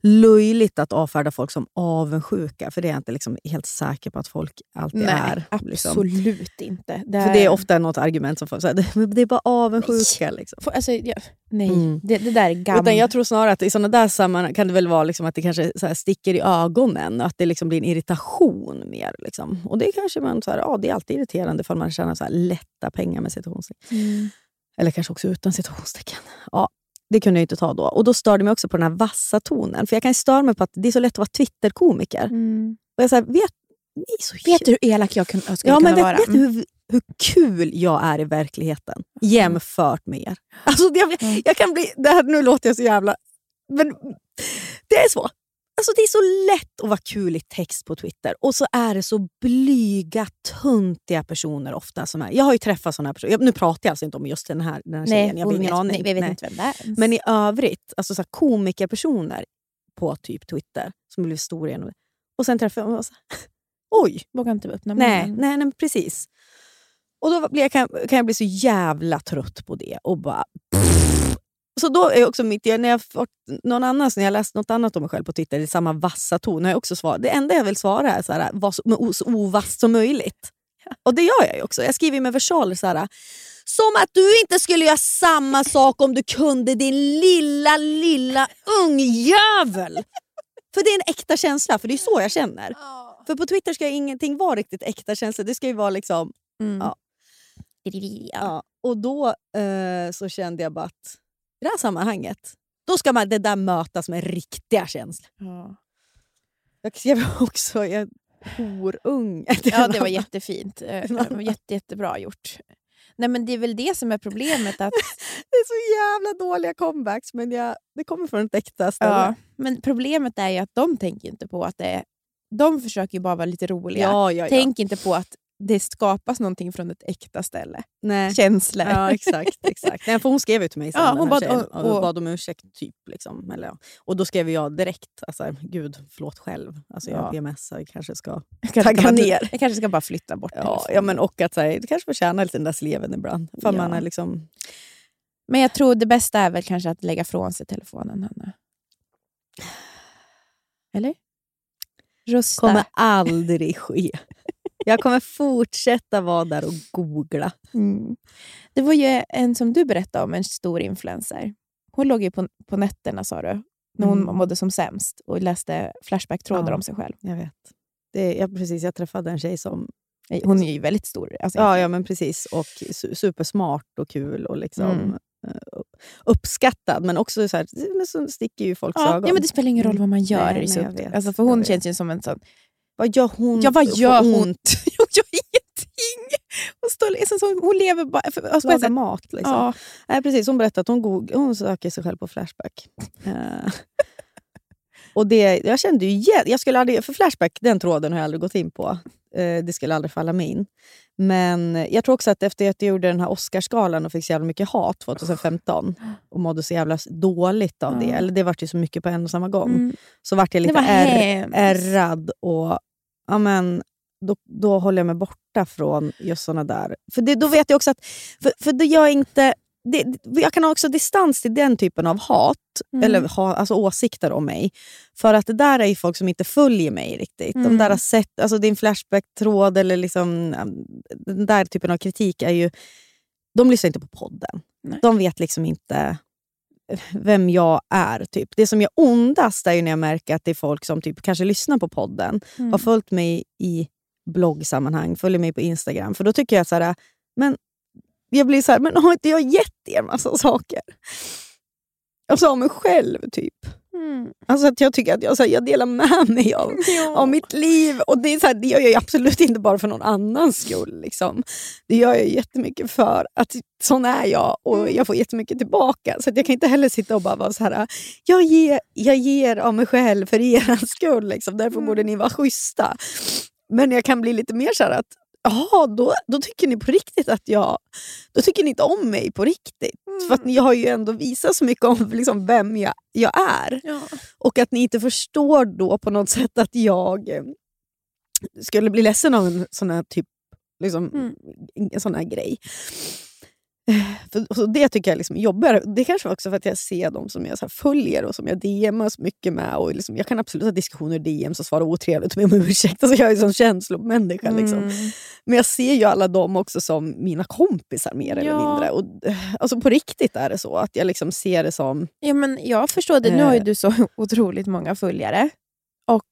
löjligt att avfärda folk som avundsjuka, för det är jag inte liksom helt säker på att folk alltid Nej, är. Liksom. absolut inte. Det För det är ofta något argument som folk säger, det är bara avundsjuka. Nej. Liksom. Alltså, jag, nej, Mm. det, det där är gammalt. Utan jag tror snarare att i sådana där sammanhang kan det väl vara liksom att det kanske så sticker i ögonen. Att det liksom blir en irritation mer. Liksom. Och det kanske man så här, ja, det är alltid irriterande för man tjänar så lätta pengar med citationstecken. Mm. Eller kanske också utan citationstecken. Ja, det kunde jag inte ta då. Och då störde jag mig också på den här vassa tonen. För jag kan störa mig på att det är så lätt att vara Twitterkomiker. Mm. Och jag så här, vet, så Vet du hur elak jag skulle Ja, kunna men vara? vet, vet du hur, hur kul jag är i verkligheten jämfört med er? Alltså, jag, Mm. jag kan bli, det här, nu låter jag så jävla... Men det är så. Alltså, det är så lätt att vara kul i text på Twitter och så är det så blyga, tuntiga personer ofta. Som är, jag har ju träffat såna här personer. Nu pratar jag alltså inte om just den här, den här tjejen. jag har ingen vet, aning. Nej, vi vet Nej. inte vem det är. Men i övrigt, alltså så komikerpersoner på typ Twitter som blir stora igen. Och sen träffar jag och så här, Oj! Vågar inte öppna Nej, munnen. nej, nej precis. Och då blir jag, kan, kan jag bli så jävla trött på det. Och bara... Så då är också mitt, när jag fått någon annan, när jag läst något annat om mig själv på Twitter i samma vassa ton, har jag också svarat. Det enda jag vill svara är så här, var så, så ovasst som möjligt. Och det gör jag ju också. Jag skriver med versaler så här. Som att du inte skulle göra samma sak om du kunde din lilla, lilla ungjävel. För det är en äkta känsla, för det är så jag känner. För på Twitter ska ingenting vara riktigt äkta känslor. Det ska ju vara liksom... Mm. Ja. Ja. Och då eh, så kände jag bara att i det här sammanhanget, då ska man det där mötas med riktiga känslor. Ja. Jag skrev också jag horung. ja, det var jättefint. Eh, Jätte, jättebra gjort. Nej, men Det är väl det som är problemet. att Det är så jävla dåliga comebacks, men jag, det kommer från ett äkta ställe. ja, Men problemet är ju att de tänker inte på att det är... De försöker bara vara lite roliga. ja, ja, ja. Tänk inte på att det skapas någonting från ett äkta ställe. Nej. Känslor. Ja, exakt. exakt. Nej, för hon skrev ju till mig sen, Ja, hon bad- tjejen, och- och, och- bad om ursäkt. typ. Liksom. Eller, ja. Och då skrev jag direkt, alltså, gud, förlåt själv. Alltså, jag Ja. PMSar, jag kanske ska Jag kanske tagga ner. Jag kanske ska bara flytta bort Ja, ja men och att så här, du kanske känna lite den där sleven ibland. För man är liksom... Men jag tror det bästa är väl kanske att lägga från sig telefonen, Hanna. Eller? Rusta. kommer aldrig ske. Jag kommer fortsätta vara där och googla. Mm. Det var ju en som du berättade om, en stor influencer. Hon låg ju på, på nätterna, sa du, när hon Mm. mådde som sämst och läste Flashback-trådar Ja. om sig själv. Jag vet. Det, jag, precis, jag träffade en tjej som... Hon är ju väldigt stor. Alltså, Ja, ja men precis. Och su- supersmart och kul och liksom Mm. eh, uppskattad. Men också så, här, men så sticker ju folks ja, ögon. ja, men det spelar ingen roll vad man gör. Nej, nej, vet. alltså, för hon känns ju som en sån... Vad gör hon? Ja, vad gör hon? ont? Jag gör ingenting! Hon, står, liksom, så, hon lever bara... För, alltså, mat. Liksom. Ja. Nej, precis. Hon berättade att hon, go- hon söker sig själv på Flashback. Eh, och det, jag kände ju... Jag skulle aldrig, för Flashback, den tråden har jag aldrig gått in på. Eh, det skulle aldrig falla mig in. Men jag tror också att efter att jag gjorde den här Oscarsgalan och fick så jävla mycket hat 2015 och mådde så jävla dåligt av det, Ja. eller det var ju så mycket på en och samma gång, Mm. så vart jag Det lite ärrad och ja, men, då, då håller jag mig borta från just såna där. För det, då vet jag också att för, för det jag inte... Det, jag kan ha också distans till den typen av hat, Mm. eller ha, alltså åsikter om mig. För att det där är ju folk som inte följer mig riktigt. De Mm. där har sett, alltså din Flashback-tråd eller liksom, um, den där typen av kritik är ju... De lyssnar inte på podden. Nej. De vet liksom inte vem jag är. Typ. Det som gör ondast är ju när jag märker att det är folk som typ kanske lyssnar på podden, Mm. har följt mig i bloggsammanhang, följer mig på Instagram. För då tycker jag så här, men jag blir så här, men har inte jag gett er massa saker? Alltså av mig själv, typ. Mm. Alltså att jag tycker att jag, så här, jag delar med mig av, av mitt liv. Och det, är så här, det gör jag absolut inte bara för någon annans skull. Liksom. Det gör jag jättemycket för att sån är jag och jag får jättemycket tillbaka. Så att jag kan inte heller sitta och bara vara så här, jag ger, jag ger av mig själv för er skull. Liksom. Därför borde ni vara schyssta. Men jag kan bli lite mer så här att Jaha, då, då tycker ni på riktigt att jag... Då tycker ni inte om mig på riktigt. För att ni har ju ändå visat så mycket om liksom, vem jag, jag är. Ja. Och att ni inte förstår då på något sätt att jag eh, skulle bli ledsen av en sån här, typ, liksom, Mm. en sån här grej. För, så det tycker jag liksom är jobbigare. Det kanske också för att jag ser dem som jag så följer och som jag DMas mycket med. Och liksom, jag kan absolut ha diskussioner i DMs och svara otrevligt och be om ursäkt. Alltså jag är en sån känslomänniska. Liksom. Mm. Men jag ser ju alla dem också som mina kompisar mer eller Ja. mindre. Och, alltså på riktigt är det så att jag liksom ser det som... Ja, men jag förstår det. Nu har ju Eh. du så otroligt många följare. Och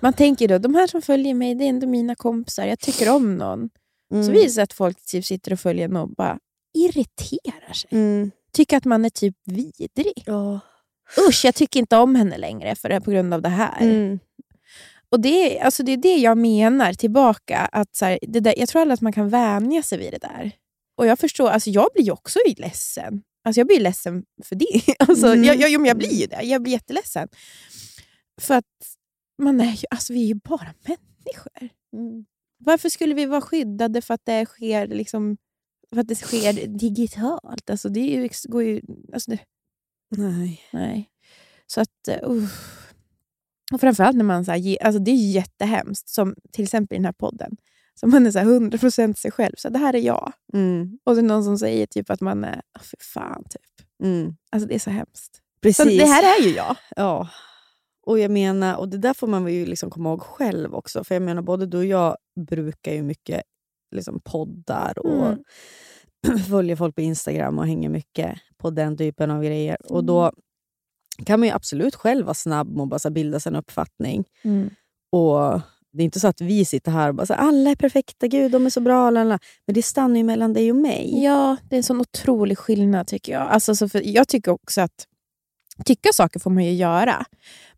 Man tänker då, de här som följer mig, det är ändå mina kompisar. Jag tycker om någon. Så Mm. visar det sig att folk typ sitter och följer någon och bara irriterar sig. Mm. Tycker att man är typ vidrig. Ja. Usch, jag tycker inte om henne längre för det, på grund av det här. Mm. Och det, är- alltså det är det jag menar tillbaka. Att så här, det där, jag tror aldrig att man kan vänja sig vid det där. Och jag förstår, alltså jag blir ju också ledsen. Alltså jag blir ledsen för det. Alltså, Mm. jag, jag, jo, jag blir ju det. Jag blir jätteledsen. För att man är ju, alltså vi är ju bara människor. Mm. Varför skulle vi vara skyddade för att det sker, liksom, för att det sker digitalt? Alltså det ju, går ju... Alltså det, Nej. Nej. Så att... uff. Och framförallt när man... Så här, ge, alltså det är jättehemskt, som till exempel i den här podden. Så man är så här 100% sig själv. Så här, det här är jag. Mm. Och så är det någon som säger typ att man är... Oh, för fan, typ. Mm. Alltså det är så hemskt. Precis. Så det här är ju jag. Ja. Och jag menar, och det där får man ju liksom komma ihåg själv också. För jag menar, både du och jag brukar ju mycket liksom poddar och Mm. följer folk på Instagram och hänger mycket på den typen av grejer. Och Mm. då kan man ju absolut själv vara snabb att bara så bilda sig en uppfattning. Mm. Och Det är inte så att vi sitter här och bara så här, alla är perfekta, gud de är så bra. Lalala. Men det stannar ju mellan dig och mig. Ja, det är en sån otrolig skillnad tycker jag. Alltså, så för, jag tycker också att tycka saker får man ju göra.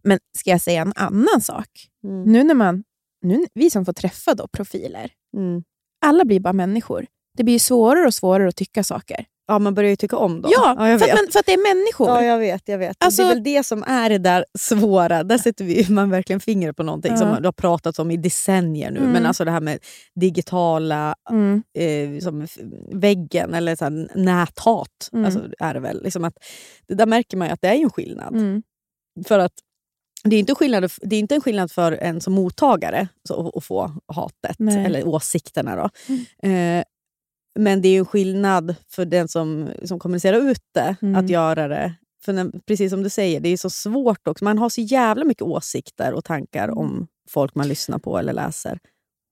Men ska jag säga en annan sak? Mm. Nu när man, nu, vi som får träffa då profiler, Mm. Alla blir bara människor. Det blir ju svårare och svårare att tycka saker. Ja, man börjar ju tycka om dem. Ja, jag för, att man, för att det är människor. Ja, jag vet. Jag vet. Alltså- det är väl det som är det där svåra. Där sätter vi, man verkligen fingret på någonting Ja. som det har pratats om i decennier nu. Mm. Men alltså det här med digitala Mm. eh, som väggen, eller så här, näthat. Mm. Alltså, är det, väl. Liksom att, det där märker man ju att det är en skillnad. Mm. För att det är, inte skillnad, det är inte en skillnad för en som mottagare så, att få hatet, Nej. eller åsikterna. Då. Eh, men det är en skillnad för den som, som kommunicerar ut det, Mm. att göra det. För när, precis som du säger, det är så svårt också. Man har så jävla mycket åsikter och tankar Mm. om folk man lyssnar på eller läser.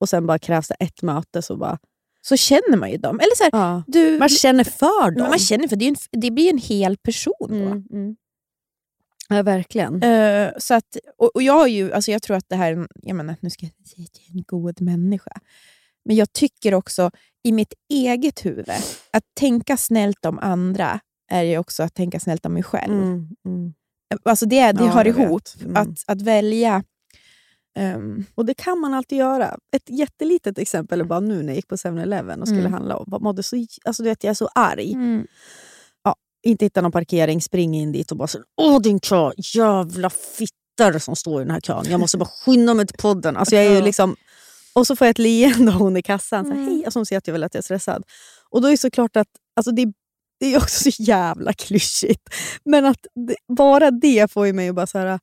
Och sen bara krävs det ett möte så bara... Så känner man ju dem. Eller så här, Ja. du, Man känner för dem. man känner för det, en, det blir en hel person då. mm, mm. Ja, verkligen. Eh, så att, och, och jag, har ju, alltså jag tror att det här, jag menar, nu ska jag säga att jag är en god människa. Men jag tycker också i mitt eget huvud, att tänka snällt om andra är ju också att tänka snällt om mig själv. Mm, mm. Alltså det, det Ja, hör ihop. Mm. Att, att välja Ehm, Och det kan man alltid göra. Ett jättelitet exempel är bara nu när jag gick på 7-Eleven och skulle Mm. handla. Och mådde så, alltså du vet, jag är så arg. Mm. Inte hitta någon parkering, spring in dit och bara så, Åh din kö, jävla fittar som står i den här kön. Jag måste bara skynda mig till podden. Alltså jag är liksom, och så får jag ett leende av hon i kassan. Så här, Mm. Hej, alltså hon ser att jag, väl att jag är stressad. Och då är det såklart att alltså det, det är också så jävla klyschigt. Men att det, bara det får ju mig att bara så här,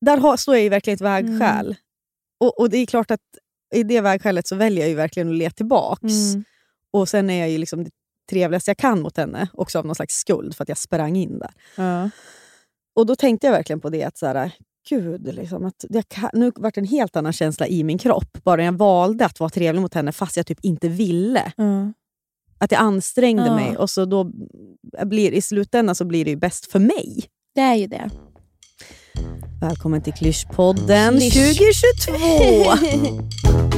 där har, står jag ju verkligen ett vägskäl. Och, och det är klart att i det vägskälet så väljer jag ju verkligen att le tillbaks. Mm. Och sen är jag ju liksom det trevligaste jag kan mot henne, också av någon slags skuld för att jag sprang in där. Ja. Och då tänkte jag verkligen på det, att så här, gud, liksom, att det kan, nu vart det en helt annan känsla i min kropp. Bara jag valde att vara trevlig mot henne fast jag typ inte ville. Ja. Att jag ansträngde Ja. mig och så då blir, i slutändan så blir det ju bäst för mig. Det är ju det. Välkommen till Klyschpodden Klysch. 2022!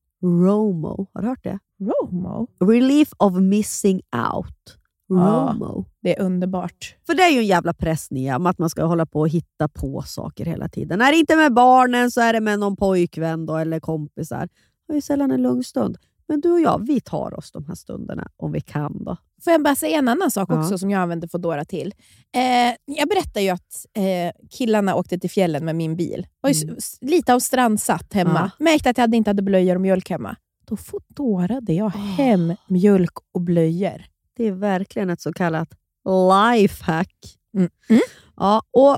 ROMO. Har du hört det? Romo. Relief of missing out. Ja. ROMO. Det är underbart. För det är ju en jävla press Nia, om att man ska hålla på och hitta på saker hela tiden. När det inte är med barnen så är det med någon pojkvän då, eller kompisar. Det är ju sällan en lugn stund. Men du och jag, vi tar oss de här stunderna om vi kan. då. Får jag bara säga en annan sak Ja. också som jag använder Foodora till? Eh, jag berättade ju att eh, killarna åkte till fjällen med min bil. Var Mm. lite av strandsatt hemma. Märkte att jag inte hade blöjor och mjölk hemma. Då Foodorade jag hem mjölk och blöjor. Det är verkligen ett så kallat lifehack. Mm. Mm. Ja, och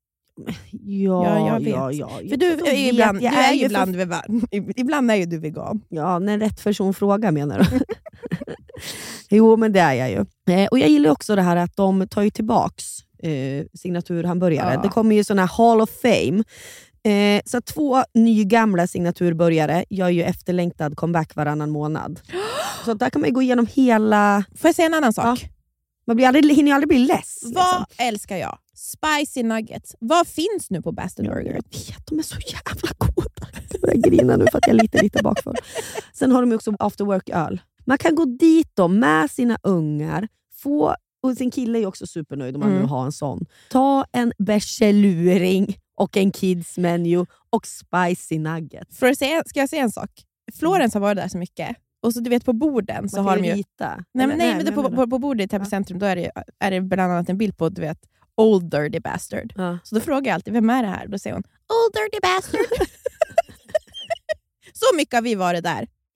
Ja, Ja, jag vet. ja, ja. För du är ibland, du är ju ibland, vegan. ibland är ju du vegan. Ja, när rätt person frågar menar du? jo, men det är jag ju. Eh, och Jag gillar också det här att de tar ju tillbaks eh, signaturhamburgare. Ja. Det kommer ju sån här Hall of Fame. Eh, så två nygamla signaturburgare gör ju efterlängtad comeback varannan månad. Så där kan man gå igenom hela... Får jag säga en annan sak? Man blir aldrig, hinner ju aldrig bli less. liksom. Vad älskar jag? Spicy nuggets. Vad finns nu på Bastard Burger? Jag vet, de är så jävla goda. Jag börjar grina nu för att jag är lite, lite bakfull. Sen har de också after work-öl. Man kan gå dit då med sina ungar, få, och sin kille är också supernöjd om man Mm. nu har en sån. Ta en bärseluring och en kids menu och spicy nuggets. För att säga, ska jag säga en sak? Florens har varit där så mycket. Och så du vet på borden så har de ju... rita. Nej, men, nej, men det, på, på, på bordet i Täby Ja. centrum då är det, är det bland annat en bild på du vet, Old Dirty Bastard. Ja. Så då frågar jag alltid, vem är det här? Då säger hon, Old Dirty Bastard. så mycket har vi varit där.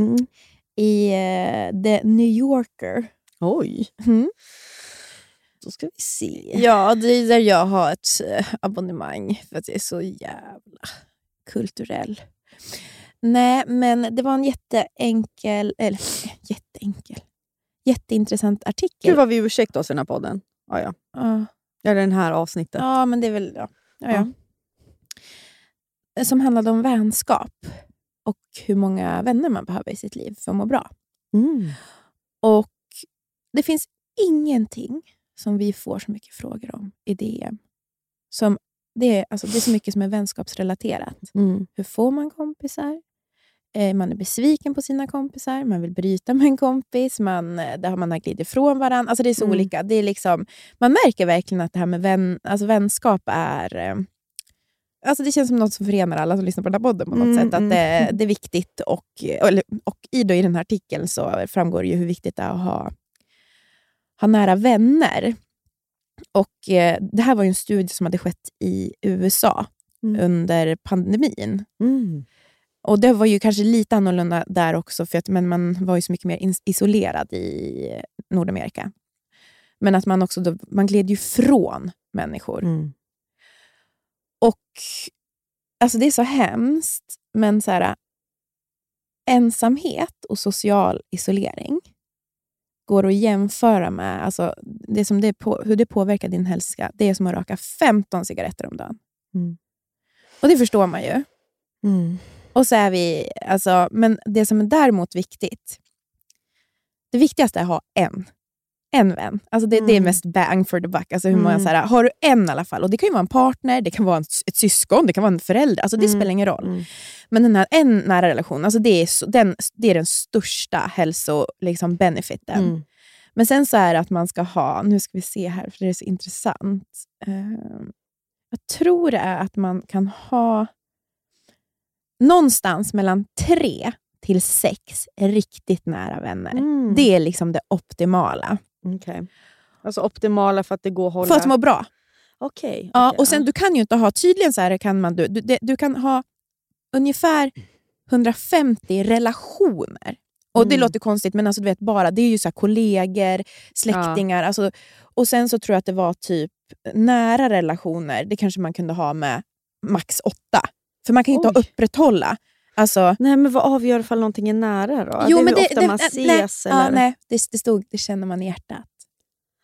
Mm. i eh, The New Yorker. Oj, Mm. då ska vi se. Ja, det är där jag har ett eh, abonnemang för att jag är så jävla kulturell. Nej, men det var en jätteenkel, eller jätteenkel, jätteintressant artikel. Gud vad vi ursäktar oss i den här podden. Ja, ja. Ja. Eller den här avsnittet. Ja, men det är väl... Ja. Ja, ja. Som handlade om vänskap och hur många vänner man behöver i sitt liv för att må bra. Mm. Och Det finns ingenting som vi får så mycket frågor om i DM. Som, det, är, alltså, det är så mycket som är vänskapsrelaterat. Mm. Hur får man kompisar? Eh, man är besviken på sina kompisar, man vill bryta med en kompis, man, eh, där man har glidit ifrån varandra. Alltså det är så Mm. olika. Det är liksom, man märker verkligen att det här med vän, alltså vänskap är... Alltså det känns som något som förenar alla som lyssnar på den här podden på något Mm, sätt. Att mm. det, det är viktigt. Och, och i, då, i den här artikeln så framgår ju hur viktigt det är att ha, ha nära vänner. Och eh, Det här var en studie som hade skett i USA Mm. under pandemin. Mm. Och Det var ju kanske lite annorlunda där också, för att, men man var ju så mycket mer isolerad i Nordamerika. Men att man också då, man gled ju från människor. Och alltså Det är så hemskt, men så här, ensamhet och social isolering går att jämföra med alltså, det som det på, hur det påverkar din hälsa. Det är som att röka 15 cigaretter om dagen. Mm. Och det förstår man ju. Mm. Och så är vi, alltså, men det som är däremot viktigt, det viktigaste är att ha en. En vän. Alltså det, det är Mm. mest bang for the buck. Alltså hur många, Mm. så här, har du en i alla fall, och det kan ju vara en partner, det kan vara ett syskon, det kan vara en förälder. Alltså det Mm. spelar ingen roll. Mm. Men den här en nära relation, alltså det, är så, den, det är den största hälso liksom, benefiten. Mm. Men sen så är det att man ska ha, nu ska vi se här, för det är så intressant. Eh, jag tror det är att man kan ha någonstans mellan tre till sex riktigt nära vänner. Mm. Det är liksom det optimala. Okej. Alltså optimala för att det går att hålla... För att må bra. Okej. Ja, okej, och sen, ja. du kan ju inte ha, tydligen så här kan man, du, du, du kan ha ungefär 150 relationer. Och Det Mm. låter konstigt, men alltså, du vet bara, det är ju så kollegor, släktingar. Alltså, och Sen så tror jag att det var typ nära relationer, det kanske man kunde ha med max åtta. För man kan ju inte Oj. upprätthålla. Alltså, Nej, men vad avgör ifall någonting är nära då? Jo, det är men hur det- ofta det- man nej, ses? ja, eller? nej, det, det stod det känner man i hjärtat.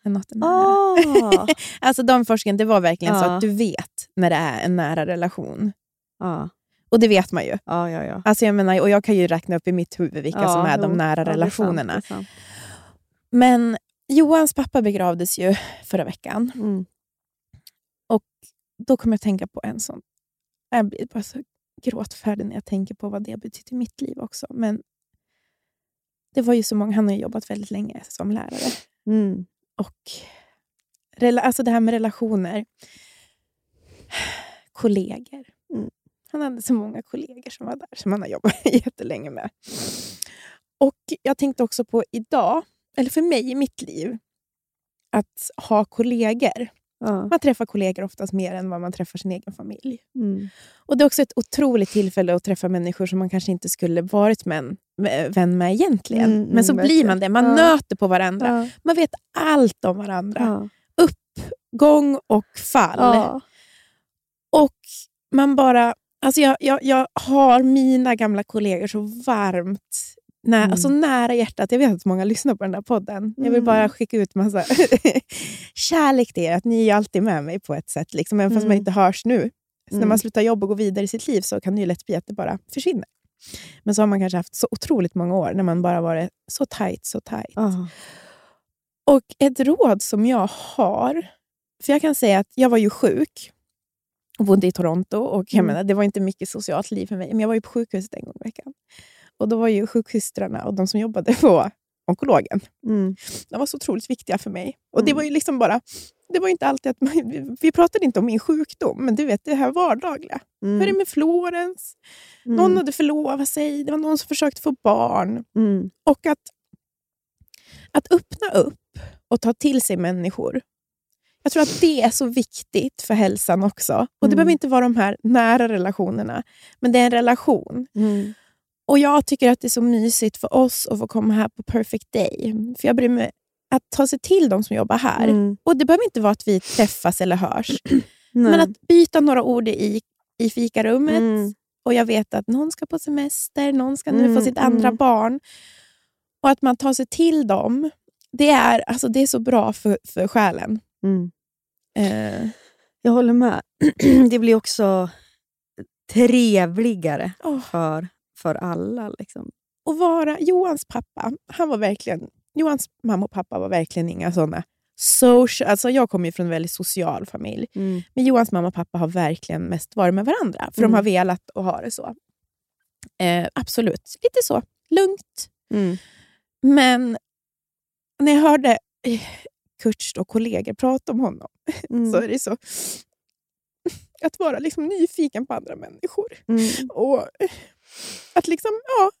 När något är nära. Ah. Alltså de forskarna, det var verkligen så Ja. att du vet när det är en nära relation. ja. Och det vet man ju. Ja, ja, ja. Alltså jag, menar, och jag kan ju räkna upp i mitt huvud vilka ja, som är de nära Ja, sant, relationerna. är sant. Men Johans pappa begravdes ju förra veckan. Mm. Och då kommer jag att tänka på en sån... Jag blir bara så gråtfärdig när jag tänker på vad det har betytt i mitt liv också. Men det var ju så många, han har jobbat väldigt länge som lärare. Mm. Och alltså det här med relationer. Kollegor. Mm. Han hade så många kollegor som var där, som han har jobbat jättelänge med. Och jag tänkte också på idag, eller för mig i mitt liv, att ha kollegor. Ja. Man träffar kollegor oftast mer än vad man träffar sin egen familj. Mm. Och Det är också ett otroligt tillfälle att träffa människor som man kanske inte skulle varit med, med, vän med egentligen. Mm, mm, Men så blir verkligen. man det. Man Ja. nöter på varandra. Ja. Man vet allt om varandra. Ja. Gång och fall. Och man bara... Alltså jag, jag, jag har mina gamla kollegor så varmt nä, Mm. alltså nära hjärtat. Jag vet att många lyssnar på den här podden. Jag vill Mm. bara skicka ut massa kärlek till er. Att ni är alltid med mig på ett sätt. Liksom, även fast Mm. man inte hörs nu. Så när Mm. man slutar jobba och går vidare i sitt liv så kan det ju lätt bli att det bara försvinner. Men så har man kanske haft så otroligt många år när man bara varit så tight, så tight. Ja. Och ett råd som jag har, för jag kan säga att jag var ju sjuk och bodde i Toronto och jag Mm. menar, det var inte mycket socialt liv för mig, men jag var ju på sjukhuset en gång i veckan. Och då var ju sjuksystrarna och de som jobbade på onkologen, Mm. de var så otroligt viktiga för mig. Och det Mm. var ju liksom bara, det var inte alltid att man, vi pratade inte om min sjukdom, men du vet det här vardagliga. Mm. Hur är det med Florens? Mm. Någon hade förlovat sig, det var någon som försökte få barn. Mm. Och att, att öppna upp och ta till sig människor. Jag tror att det är så viktigt för hälsan också. Och Det Mm. behöver inte vara de här nära relationerna, men det är en relation. Och Jag tycker att det är så mysigt för oss att få komma här på Perfect Day. För jag bryr mig att ta sig till de som jobbar här. Mm. Och Det behöver inte vara att vi träffas eller hörs, men att byta några ord i, i fikarummet. Mm. Och jag vet att någon ska på semester, någon ska nu få Mm, sitt andra mm. barn. Och att man tar sig till dem, det är, alltså, det är så bra för, för själen. Mm. Eh, Jag håller med. Det blir också trevligare åh, för, för alla. Liksom. och vara Johans pappa, han var verkligen, Johans mamma och pappa var verkligen inga sådana social, alltså jag kommer ju från en väldigt social familj. Mm. Men Johans mamma och pappa har verkligen mest varit med varandra, för Mm. de har velat och ha det så. Eh, absolut, lite så. Lugnt. Mm. Men när jag hörde eh, Kurts kollegor prata om honom Mm. så är det så... Att vara liksom nyfiken på andra människor. Mm. Och eh, att liksom, ja,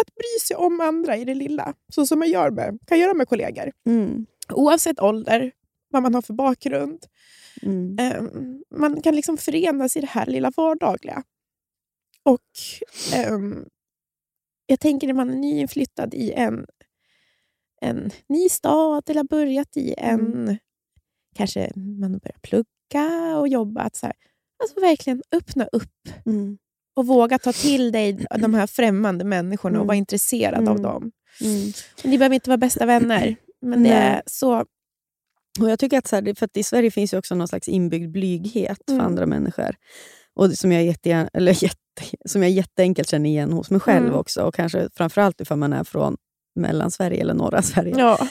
att bry sig om andra i det lilla. Så som man gör med, kan göra med kollegor. Mm. Oavsett ålder, vad man har för bakgrund. Mm. Eh, man kan liksom förenas i det här lilla vardagliga. Och ehm, jag tänker när man är nyinflyttad i en, en ny stad eller har börjat i en... Kanske man har börjat plugga och jobba. Att så här, alltså verkligen öppna upp Mm. Och våga ta till dig de här främmande människorna och Mm. vara intresserad av Mm. dem. Mm. Ni behöver inte vara bästa vänner, men det är så... Och jag tycker att, så här, för att i Sverige finns ju också någon slags inbyggd blyghet för Mm. andra människor. Och som jag, jättegärna, eller jätte, som jag jätteenkelt känner igen hos mig själv Mm. också. Och kanske framförallt ifall man är från Mellansverige eller norra Sverige. Ja.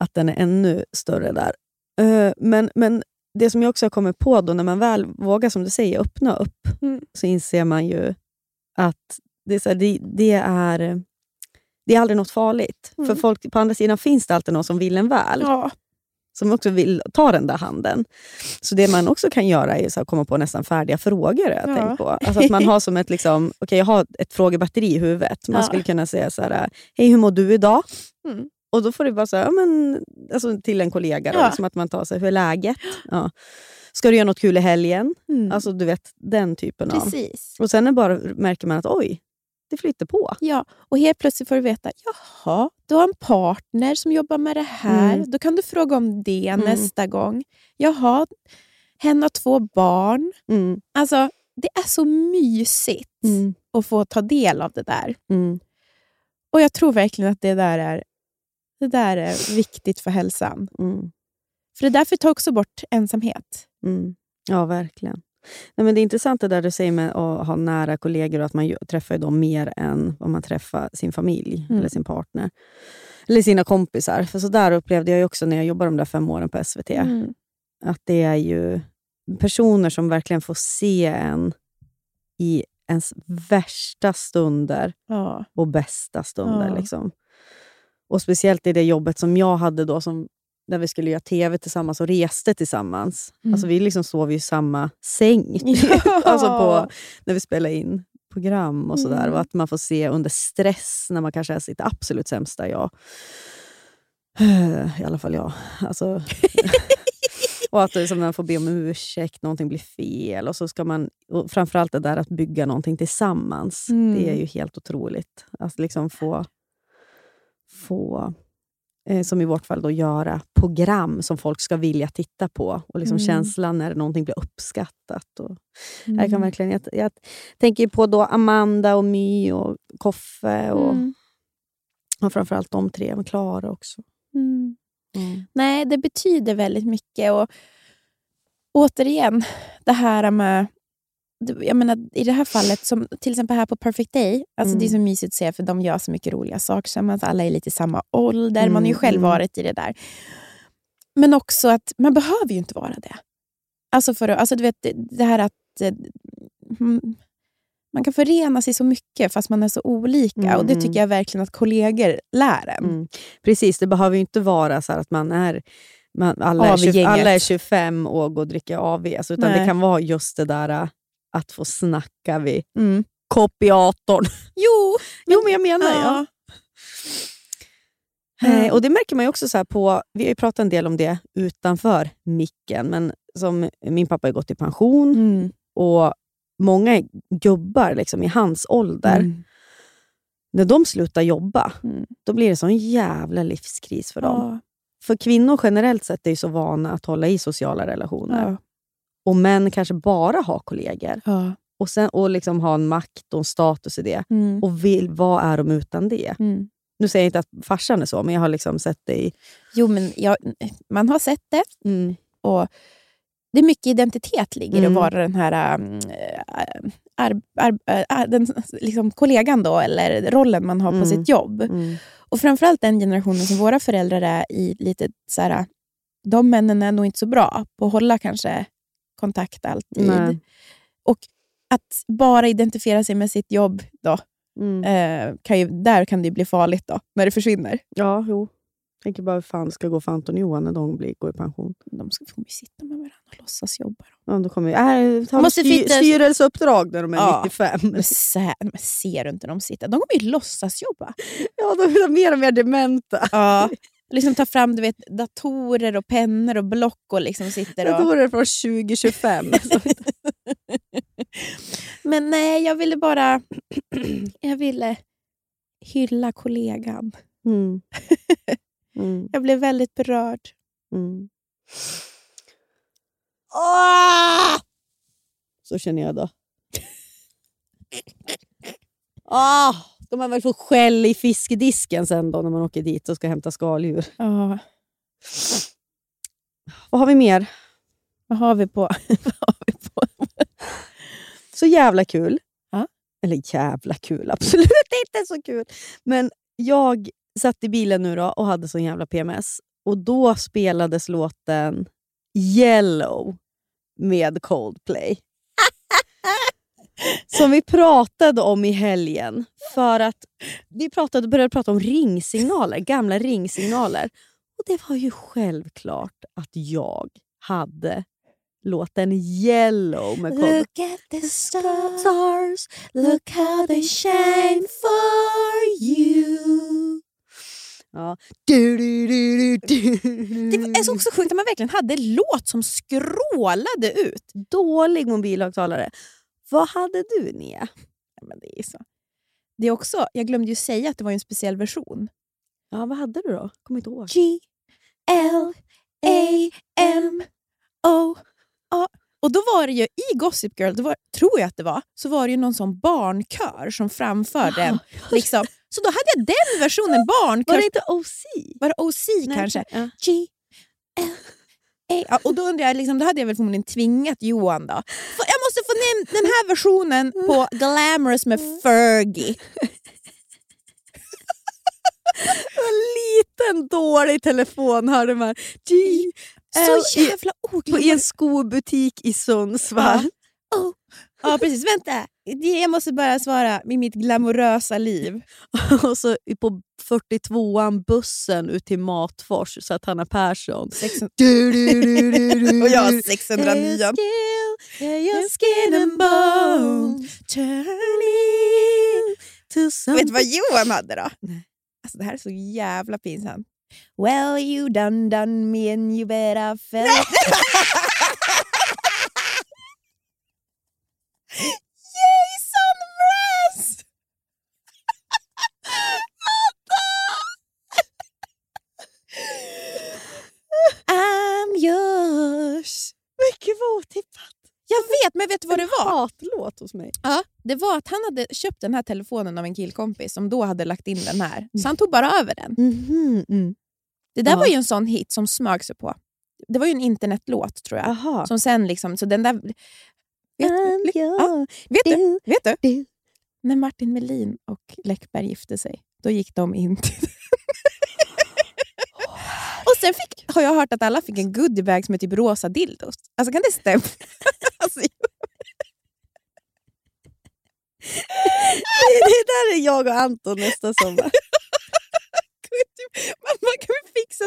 Att den är ännu större där. Eh, men, men det som jag också har kommit på då, när man väl vågar, som du säger, öppna upp, Mm. så inser man ju att det är, så här, det, det är, det är aldrig något farligt. Mm. För folk på andra sidan finns det alltid någon som vill en väl ja. som också vill ta den där handen. Så det man också kan göra är så att komma på nästan färdiga frågor. Jag Ja. på. Alltså att man har som ett, liksom, okay, jag har ett frågebatteri i huvudet. Man Ja. skulle kunna säga så här, hej hur mår du idag? Mm. Och då får här, ja, men, alltså till en kollega, då, Ja. liksom att man tar sig är läget? Ja. Ska du göra något kul i helgen? Mm. Alltså du vet, den typen av... Precis. Och sen är bara, märker man att oj, det flyter på. Ja, och helt plötsligt får du veta, jaha, du har en partner som jobbar med det här. Mm. Då kan du fråga om det nästa gång. Jaha, hen har två barn. Mm. Alltså, det är så mysigt Mm. att få ta del av det där. Mm. Och jag tror verkligen att det där är, det där är viktigt för hälsan. Mm. För det därför tar också bort ensamhet. Mm. Ja, verkligen. Nej, men det är intressant det där du säger med att ha nära kollegor och att man träffar dem mer än vad man träffar sin familj Mm. eller sin partner. Eller sina kompisar. För så där upplevde jag också när jag jobbade de där fem åren på SVT. Mm. Att det är ju personer som verkligen får se en i ens värsta stunder Ja. och bästa stunder. Ja. Liksom. Och speciellt i det jobbet som jag hade då, som, där vi skulle göra tv tillsammans och reste tillsammans. Mm. Alltså, vi liksom sov i samma säng. Ja. alltså på, när vi spelade in program och sådär. Mm. Och att man får se under stress, när man kanske är sitt absolut sämsta jag. I alla fall jag. Alltså, och att det är som man får be om ursäkt, någonting blir fel. Och så ska man, och framförallt det där att bygga någonting tillsammans. Mm. Det är ju helt otroligt. Att liksom få, få eh, som i vårt fall, då, göra program som folk ska vilja titta på. Och liksom Mm. känslan när någonting blir uppskattat. Och, jag, kan Mm. verkligen, jag, jag tänker på då Amanda, och My och Koffe och, Mm. och framförallt de tre, men Klara också. Mm. Nej, det betyder väldigt mycket. Och återigen, det här med... Jag menar, I det här fallet, som till exempel här på Perfect Day, alltså det är så mysigt att se för de gör så mycket roliga saker tillsammans. Alla är lite i samma ålder, man har ju Mm, själv mm. varit i det där. Men också att man behöver ju inte vara det. Alltså, för, alltså du vet, det, här att eh, mm, man kan förena sig så mycket fast man är så olika. Mm, och Det mm. tycker jag verkligen att kollegor lär en. Mm. Precis, det behöver ju inte vara så att man är man, alla, är Av 20, gänget. alla är 25 och går och dricker AV. Alltså, utan Nej. det kan vara just det där äh, att få snacka vid Mm. kopiatorn. Jo, Jo, men jag menar ja. Mm. Eh, och Det märker man också så på, vi har ju pratat en del om det utanför micken, men som min pappa har gått i pension Mm. och många gubbar liksom, i hans ålder, Mm. när de slutar jobba, Mm. då blir det sån jävla livskris för dem. Ja. För kvinnor generellt sett är ju så vana att hålla i sociala relationer. Ja. Och män kanske bara har kollegor. Ja. Och, sen, och liksom ha en makt och en status i det. Mm. Och vill, vad är de utan det? Mm. Nu säger jag inte att farsan är så, men jag har liksom sett det i... Jo, men jag, man har sett det. Och det är mycket identitet ligger Mm. att vara den här um, ar, ar, ar, den, liksom kollegan då, eller rollen man har på Mm. sitt jobb. Mm. Och framförallt den generationen som våra föräldrar är i. lite så här, De männen är nog inte så bra på att hålla kanske kontakt alltid. Nej. Och att bara identifiera sig med sitt jobb då, Mm. eh, kan ju, där kan det ju bli farligt då, när det försvinner. Ja, jo. Tänker bara hur fan ska gå för Anton och Johan när de blir, går i pension. De ska få sitta med varandra och låtsas jobba. Ja, då kommer äh, ta Måste styr, fitta- styrelseuppdrag när de är Ja. 95. Men, sä, men ser du inte dem sitta? De kommer ju låtsas jobba. Ja, de blir mer och mer dementa. Ja. Liksom ta fram du vet, datorer och pennor och block och liksom sitter och... det från 2025. Men nej, jag ville bara... jag ville hylla kollegan. mm. Mm. Jag blev väldigt berörd. Mm. Ah! Så känner jag då. Ah, de har väl fått skäll i fiskedisken sen då när man åker dit och ska hämta skaldjur. Ja. Vad har vi mer? Vad har vi på? Vad har vi på? Så jävla kul. Ja. Eller jävla kul, absolut inte så kul. Men jag satt i bilen nu då och hade sån jävla PMS. Och då spelades låten Yellow med Coldplay. Som vi pratade om i helgen. För att vi pratade, började prata om ringsignaler, gamla ringsignaler. Och det var ju självklart att jag hade låten Yellow med Coldplay. at the stars, look how they shine for you. Ja. Du, du, du. Det är så också sjukt att man verkligen hade låt som skrålade ut. Dålig mobilhögtalare. Vad hade du, Nia? Ja, men det är så. Det är också, jag glömde ju säga att det var en speciell version. Ja, vad hade du då? Kommer inte ihåg. G, L, A, M, O, A. Och då var det ju i Gossip Girl, det var, tror jag att det var, så var det ju någon sån barnkör som framförde den. Liksom. Så då hade jag den versionen, barnkör. Var det inte OC? Var det OC kanske? Ja. G, L, A. Ja, och då undrar jag, liksom, då hade jag väl förmodligen tvingat Johan då. För jag måste få ner den här versionen på Glamorous med Fergie. En liten dålig telefon hörde man. G, Så jävla på, oglamoröst. I en skobutik i Sundsvall. Oh. Ja precis, vänta. Jag måste bara svara med mitt glamorösa liv. och så på 42an bussen ut till Matfors, så att Hanna Persson. Du, du, du, du, du, Och jag har du. 609. Your skin, your skin and bone turning to Vet something. du vad Johan hade då? Nej. Alltså, det här är så jävla pinsamt. Well you done done me and you better fell... Mycket var otippat. Jag vet, men vet du vad det var? Hatlåt hos mig. Ja, det var att han hade köpt den här telefonen av en killkompis som då hade lagt in den här. Så han tog bara över den. Mhm, mm. Det där Ja. var ju en sån hit som smög sig på. Det var ju en internetlåt tror jag. Aha. Som sen liksom, så den där... Vet, your ja, vet, du, du, vet du? du. När Martin Melin och Läckberg gifte sig, då gick de in till... sen fick, har jag hört att alla fick en goodiebag som är typ rosa dildos. Alltså kan det stämma? alltså, Det där är jag och Anton nästa sommar. man, kan väl fixa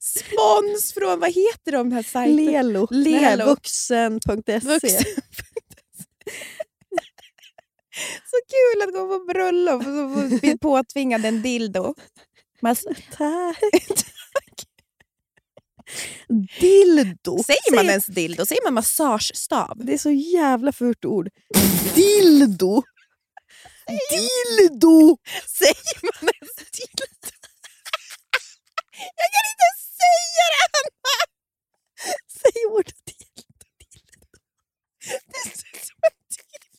spons från, vad heter de här sajterna? Lelo. Lelo. Vuxen.se. Vuxen. Så kul att gå på bröllop och så bli påtvingad en dildo. Man, Tack. Dildo. säger man Säg- ens dildo? Säger man massagestav? Det är så jävla fult ord. Dildo. Dildo. Säger man ens dildo? Jag kan inte säga det, Anna! Säg ordet dildo. Det ser ut som en dildo.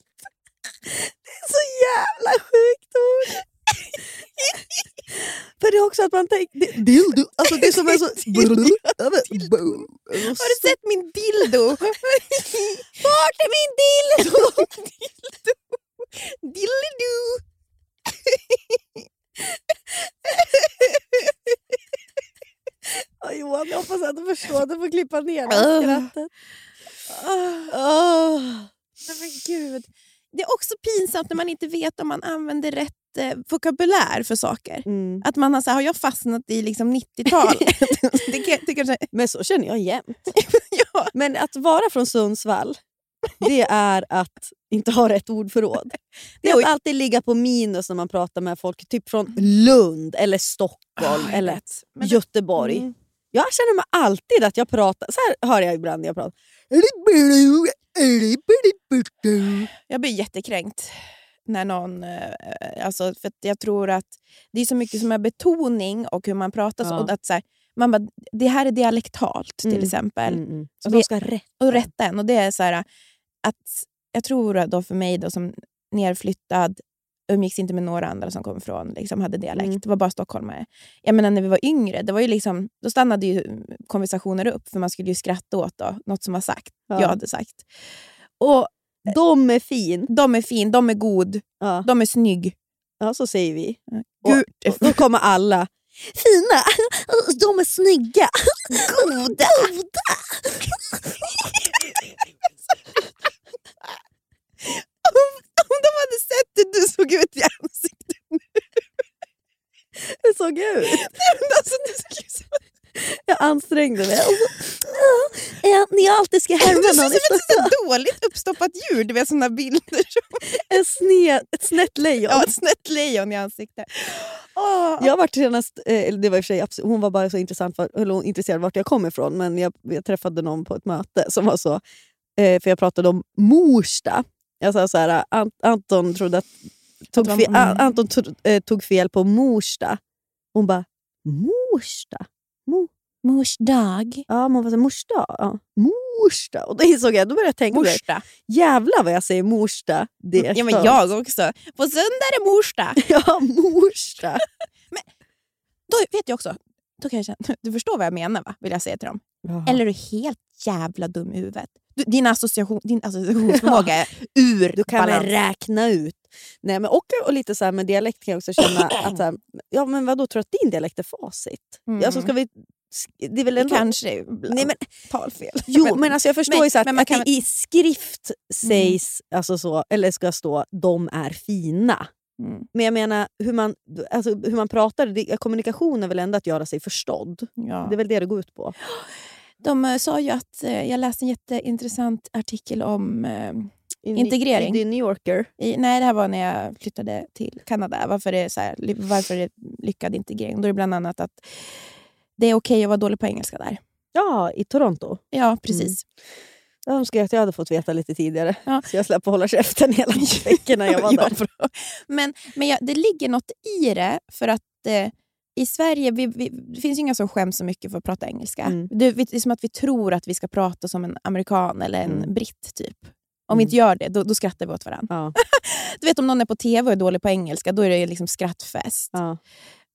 Det är så jävla sjukt ord. För det är också att man tänker... Dildo. Alltså det är som en så... Har du sett min dildo? Vart är min dildo? dildo. Ja, Johan, jag hoppas att du förstår. Du får klippa ner det här skrattet. Oh. Nej, men gud. det är också pinsamt när man inte vet om man använder rätt eh, vokabulär för saker. Mm. Att man har, så här, har jag fastnat i liksom 90-talet? det, kan- det kanske, Men så känner jag jämt. ja. Men att vara från Sundsvall, det är att inte ha rätt ordförråd. Det är att alltid ligga på minus när man pratar med folk typ från Lund, eller Stockholm Ah, jag eller vet. Men det- Göteborg. Mm. Jag känner mig alltid att jag pratar... Så här hör jag ibland när jag pratar. Jag blir jättekränkt när någon... eh, Alltså, för att jag tror att det är så mycket som är betoning och hur man pratar. Ja. Och att så här, man bara, det här är dialektalt till Mm. exempel. Mm, mm. Så de ska rätt. Och rätta en. Och det är så här, att jag tror då för mig då, som nerflyttad umgicks inte med några andra som kom från liksom hade dialekt. Mm. Det var bara stockholmare. Jag menar, när vi var yngre, det var ju liksom, då stannade ju konversationer upp för man skulle ju skratta åt då, något som var sagt, Ja. jag hade sagt. Och De är fin. de är fin, de är god, Ja. de är snygg. ja, så säger vi. Gud, Och, och då kommer alla. Fina! De är snygga! Goda! Om de hade sett hur du såg ut i ansiktet. Hur såg jag ut? Alltså, du såg ut som Jag ansträngde mig. Så, ja, ni alltid ska härma du ser någon. ut som ett så dåligt uppstoppat djur. Du vet såna bilder. En sned, ett snett lejon. ja, ett snett lejon i ansiktet. Åh. Jag var senast, eh, det var i och för sig, abs- hon var bara så intressant för, eller hon intresserad vart jag kommer ifrån, men jag, jag träffade någon på ett möte som var så, eh, för jag pratade om Morsta. Jag sa så här, Ant, Anton trodde att, tog, det var- fel, mm. Anton tro, eh, tog fel på Morsta. Hon bara, Morsta? Mo, Mors dag. ja, men hon var så här, Morsta? Ja. Morsta? Och då insåg jag, då började jag tänka. Morsta. Jävlar vad jag säger Morsta. Det Ja, men jag också. På söndag är det morsdag. Ja, Morsta. Då vet jag också. Då kan jag känna, du förstår vad jag menar va? Vill jag säga till dem. Ja. Eller är du helt jävla dum i huvudet? Du, din, association, din associationsförmåga är ur Du kan balans. räkna ut. Nej, men och, och lite så här med dialekt kan jag också känna att så här, ja, men vadå, tror du att din dialekt är facit? Mm. Alltså, ska vi, det är väl ändå, kanske ibland Nej, men, talfel. jo, men, alltså, jag förstår men- ju så att, men man att kan Mm. det i skrift sägs, alltså så, eller ska stå de är fina. Mm. Men jag menar, hur man, alltså, hur man pratar, det, kommunikation är väl ändå att göra sig förstådd. Ja. Det är väl det det går ut på. De eh, sa ju att, eh, jag läste en jätteintressant artikel om eh, I, Integrering. I, i New Yorker. I, nej, det här var när jag flyttade till Kanada. Varför det är, så här, varför det är lyckad integrering. Då är det bland annat att det är okej att vara dålig på engelska där. Ja, i Toronto. Ja, precis. Jag önskar att jag hade fått veta lite tidigare. Ja. Så jag slapp hålla käften hela veckorna jag var där. Men, men ja, det ligger något i det, för att eh, i Sverige vi, vi, det finns ju inga som skäms så mycket för att prata engelska. Mm. Det, det är som att vi tror att vi ska prata som en amerikan eller en Mm. britt. typ. Om vi inte gör det, då, då skrattar vi åt varandra. Ja. Du vet om någon är på tv och är dålig på engelska, då är det liksom skrattfest. Ja.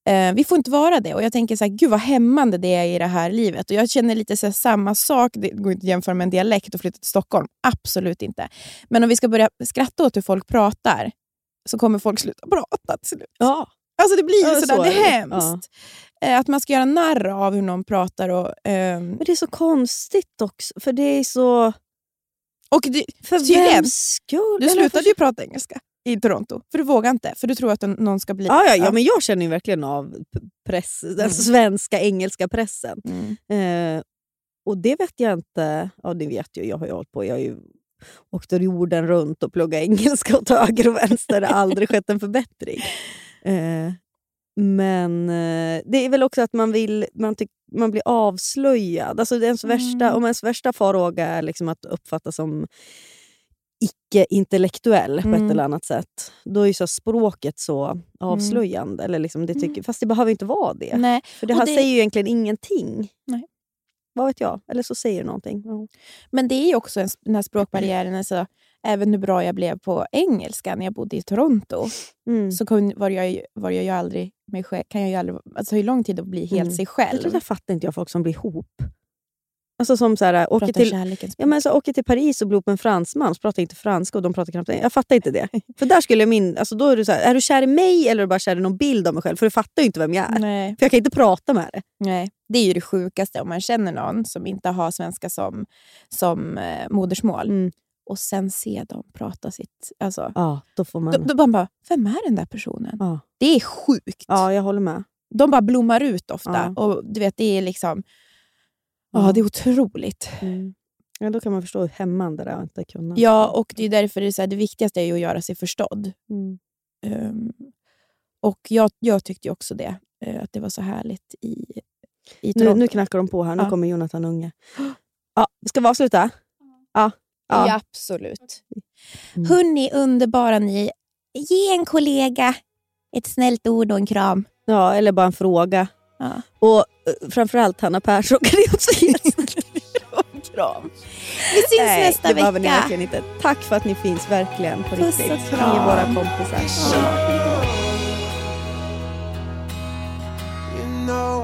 Eh, vi får inte vara det. Och jag tänker så här, gud vad hämmande det är i det här livet. Och jag känner lite så här, samma sak. Det går inte att jämföra med en dialekt och flytta till Stockholm. Absolut inte. Men om vi ska börja skratta åt hur folk pratar så kommer folk sluta prata till slut. Ja. Alltså det blir Ja, ju sådär, så det är det. hemskt. Eh, Att man ska göra narr av hur någon pratar. Och, ehm, Men det är så konstigt också. För det är så... och du, För Tydligen. skull? du slutade för- ju prata engelska i Toronto, för du vågar inte. För du tror att någon ska bli... Ja, ja, ja, men jag känner ju verkligen av press, den Mm. svenska engelska pressen. Mm. Eh, och det vet jag inte. Ja, det vet jag. Jag har ju hållit på. Jag har ju åkt jorden runt och pluggat engelska åt höger och vänster. Det har aldrig skett en förbättring. Eh, men eh, det är väl också att man, vill, man, tyck, man blir avslöjad. Alltså ens värsta, Mm. om ens värsta farhåga är liksom att uppfattas som icke-intellektuell på Mm. ett eller annat sätt. Då är så språket så avslöjande. Eller liksom det tycker, Fast det behöver inte vara det. Nej. För det här det- säger ju egentligen ingenting. Nej. Vad vet jag? Eller så säger det någonting. Ja. Men det är ju också en, den här språkbarriären. Alltså, även hur bra jag blev på engelska när jag bodde i Toronto, Mm. så kun, var, jag, var jag ju aldrig mig själv. Kan jag ju aldrig, alltså, det ju lång tid att bli helt Mm. sig Det själv. där fattar inte jag folk som blir ihop. Alltså som så här, åker Prata till, ja, men så åker till Paris och blir ihop med en fransman så pratar inte franska och de pratar knappt Jag fattar inte det. För där skulle min, alltså då är du så här, är du kär i mig eller är du bara kär i någon bild av mig själv? För du fattar ju inte vem jag är. Nej, För jag kan inte prata med det. nej. Det är ju det sjukaste om man känner någon som inte har svenska som, som eh, modersmål. Mm. Och sen se dem prata sitt... Alltså, Ja, då får man... då, då bara, bara, vem är den där personen? ja. Det är sjukt. ja, jag håller med. De bara blommar ut ofta. Ja. Och du vet, det är liksom... Ja. Ja, det är otroligt. Mm. Ja, då kan man förstå hur hämmande det är att inte kunna. Ja, och det är därför det, är så här, det viktigaste är ju att göra sig förstådd. Mm. Ehm, och jag, jag tyckte också det, eh, att det var så härligt i, i Nu, Toronto. nu knackar de på här. Nu Ja. kommer Jonathan Unge. Ja, ska vi avsluta? Ja. Ja, ja. absolut. Mm. Hörni, underbara ni. Ge en kollega ett snällt ord och en kram. ja, eller bara en fråga. Ja. Och eh, framförallt Hanna Persson kan ni också ge en kram. Vi syns Nej, nästa det behöver ni vecka. verkligen inte. Tack för att ni finns verkligen på Puss riktigt. och Ni är våra kompisar. You know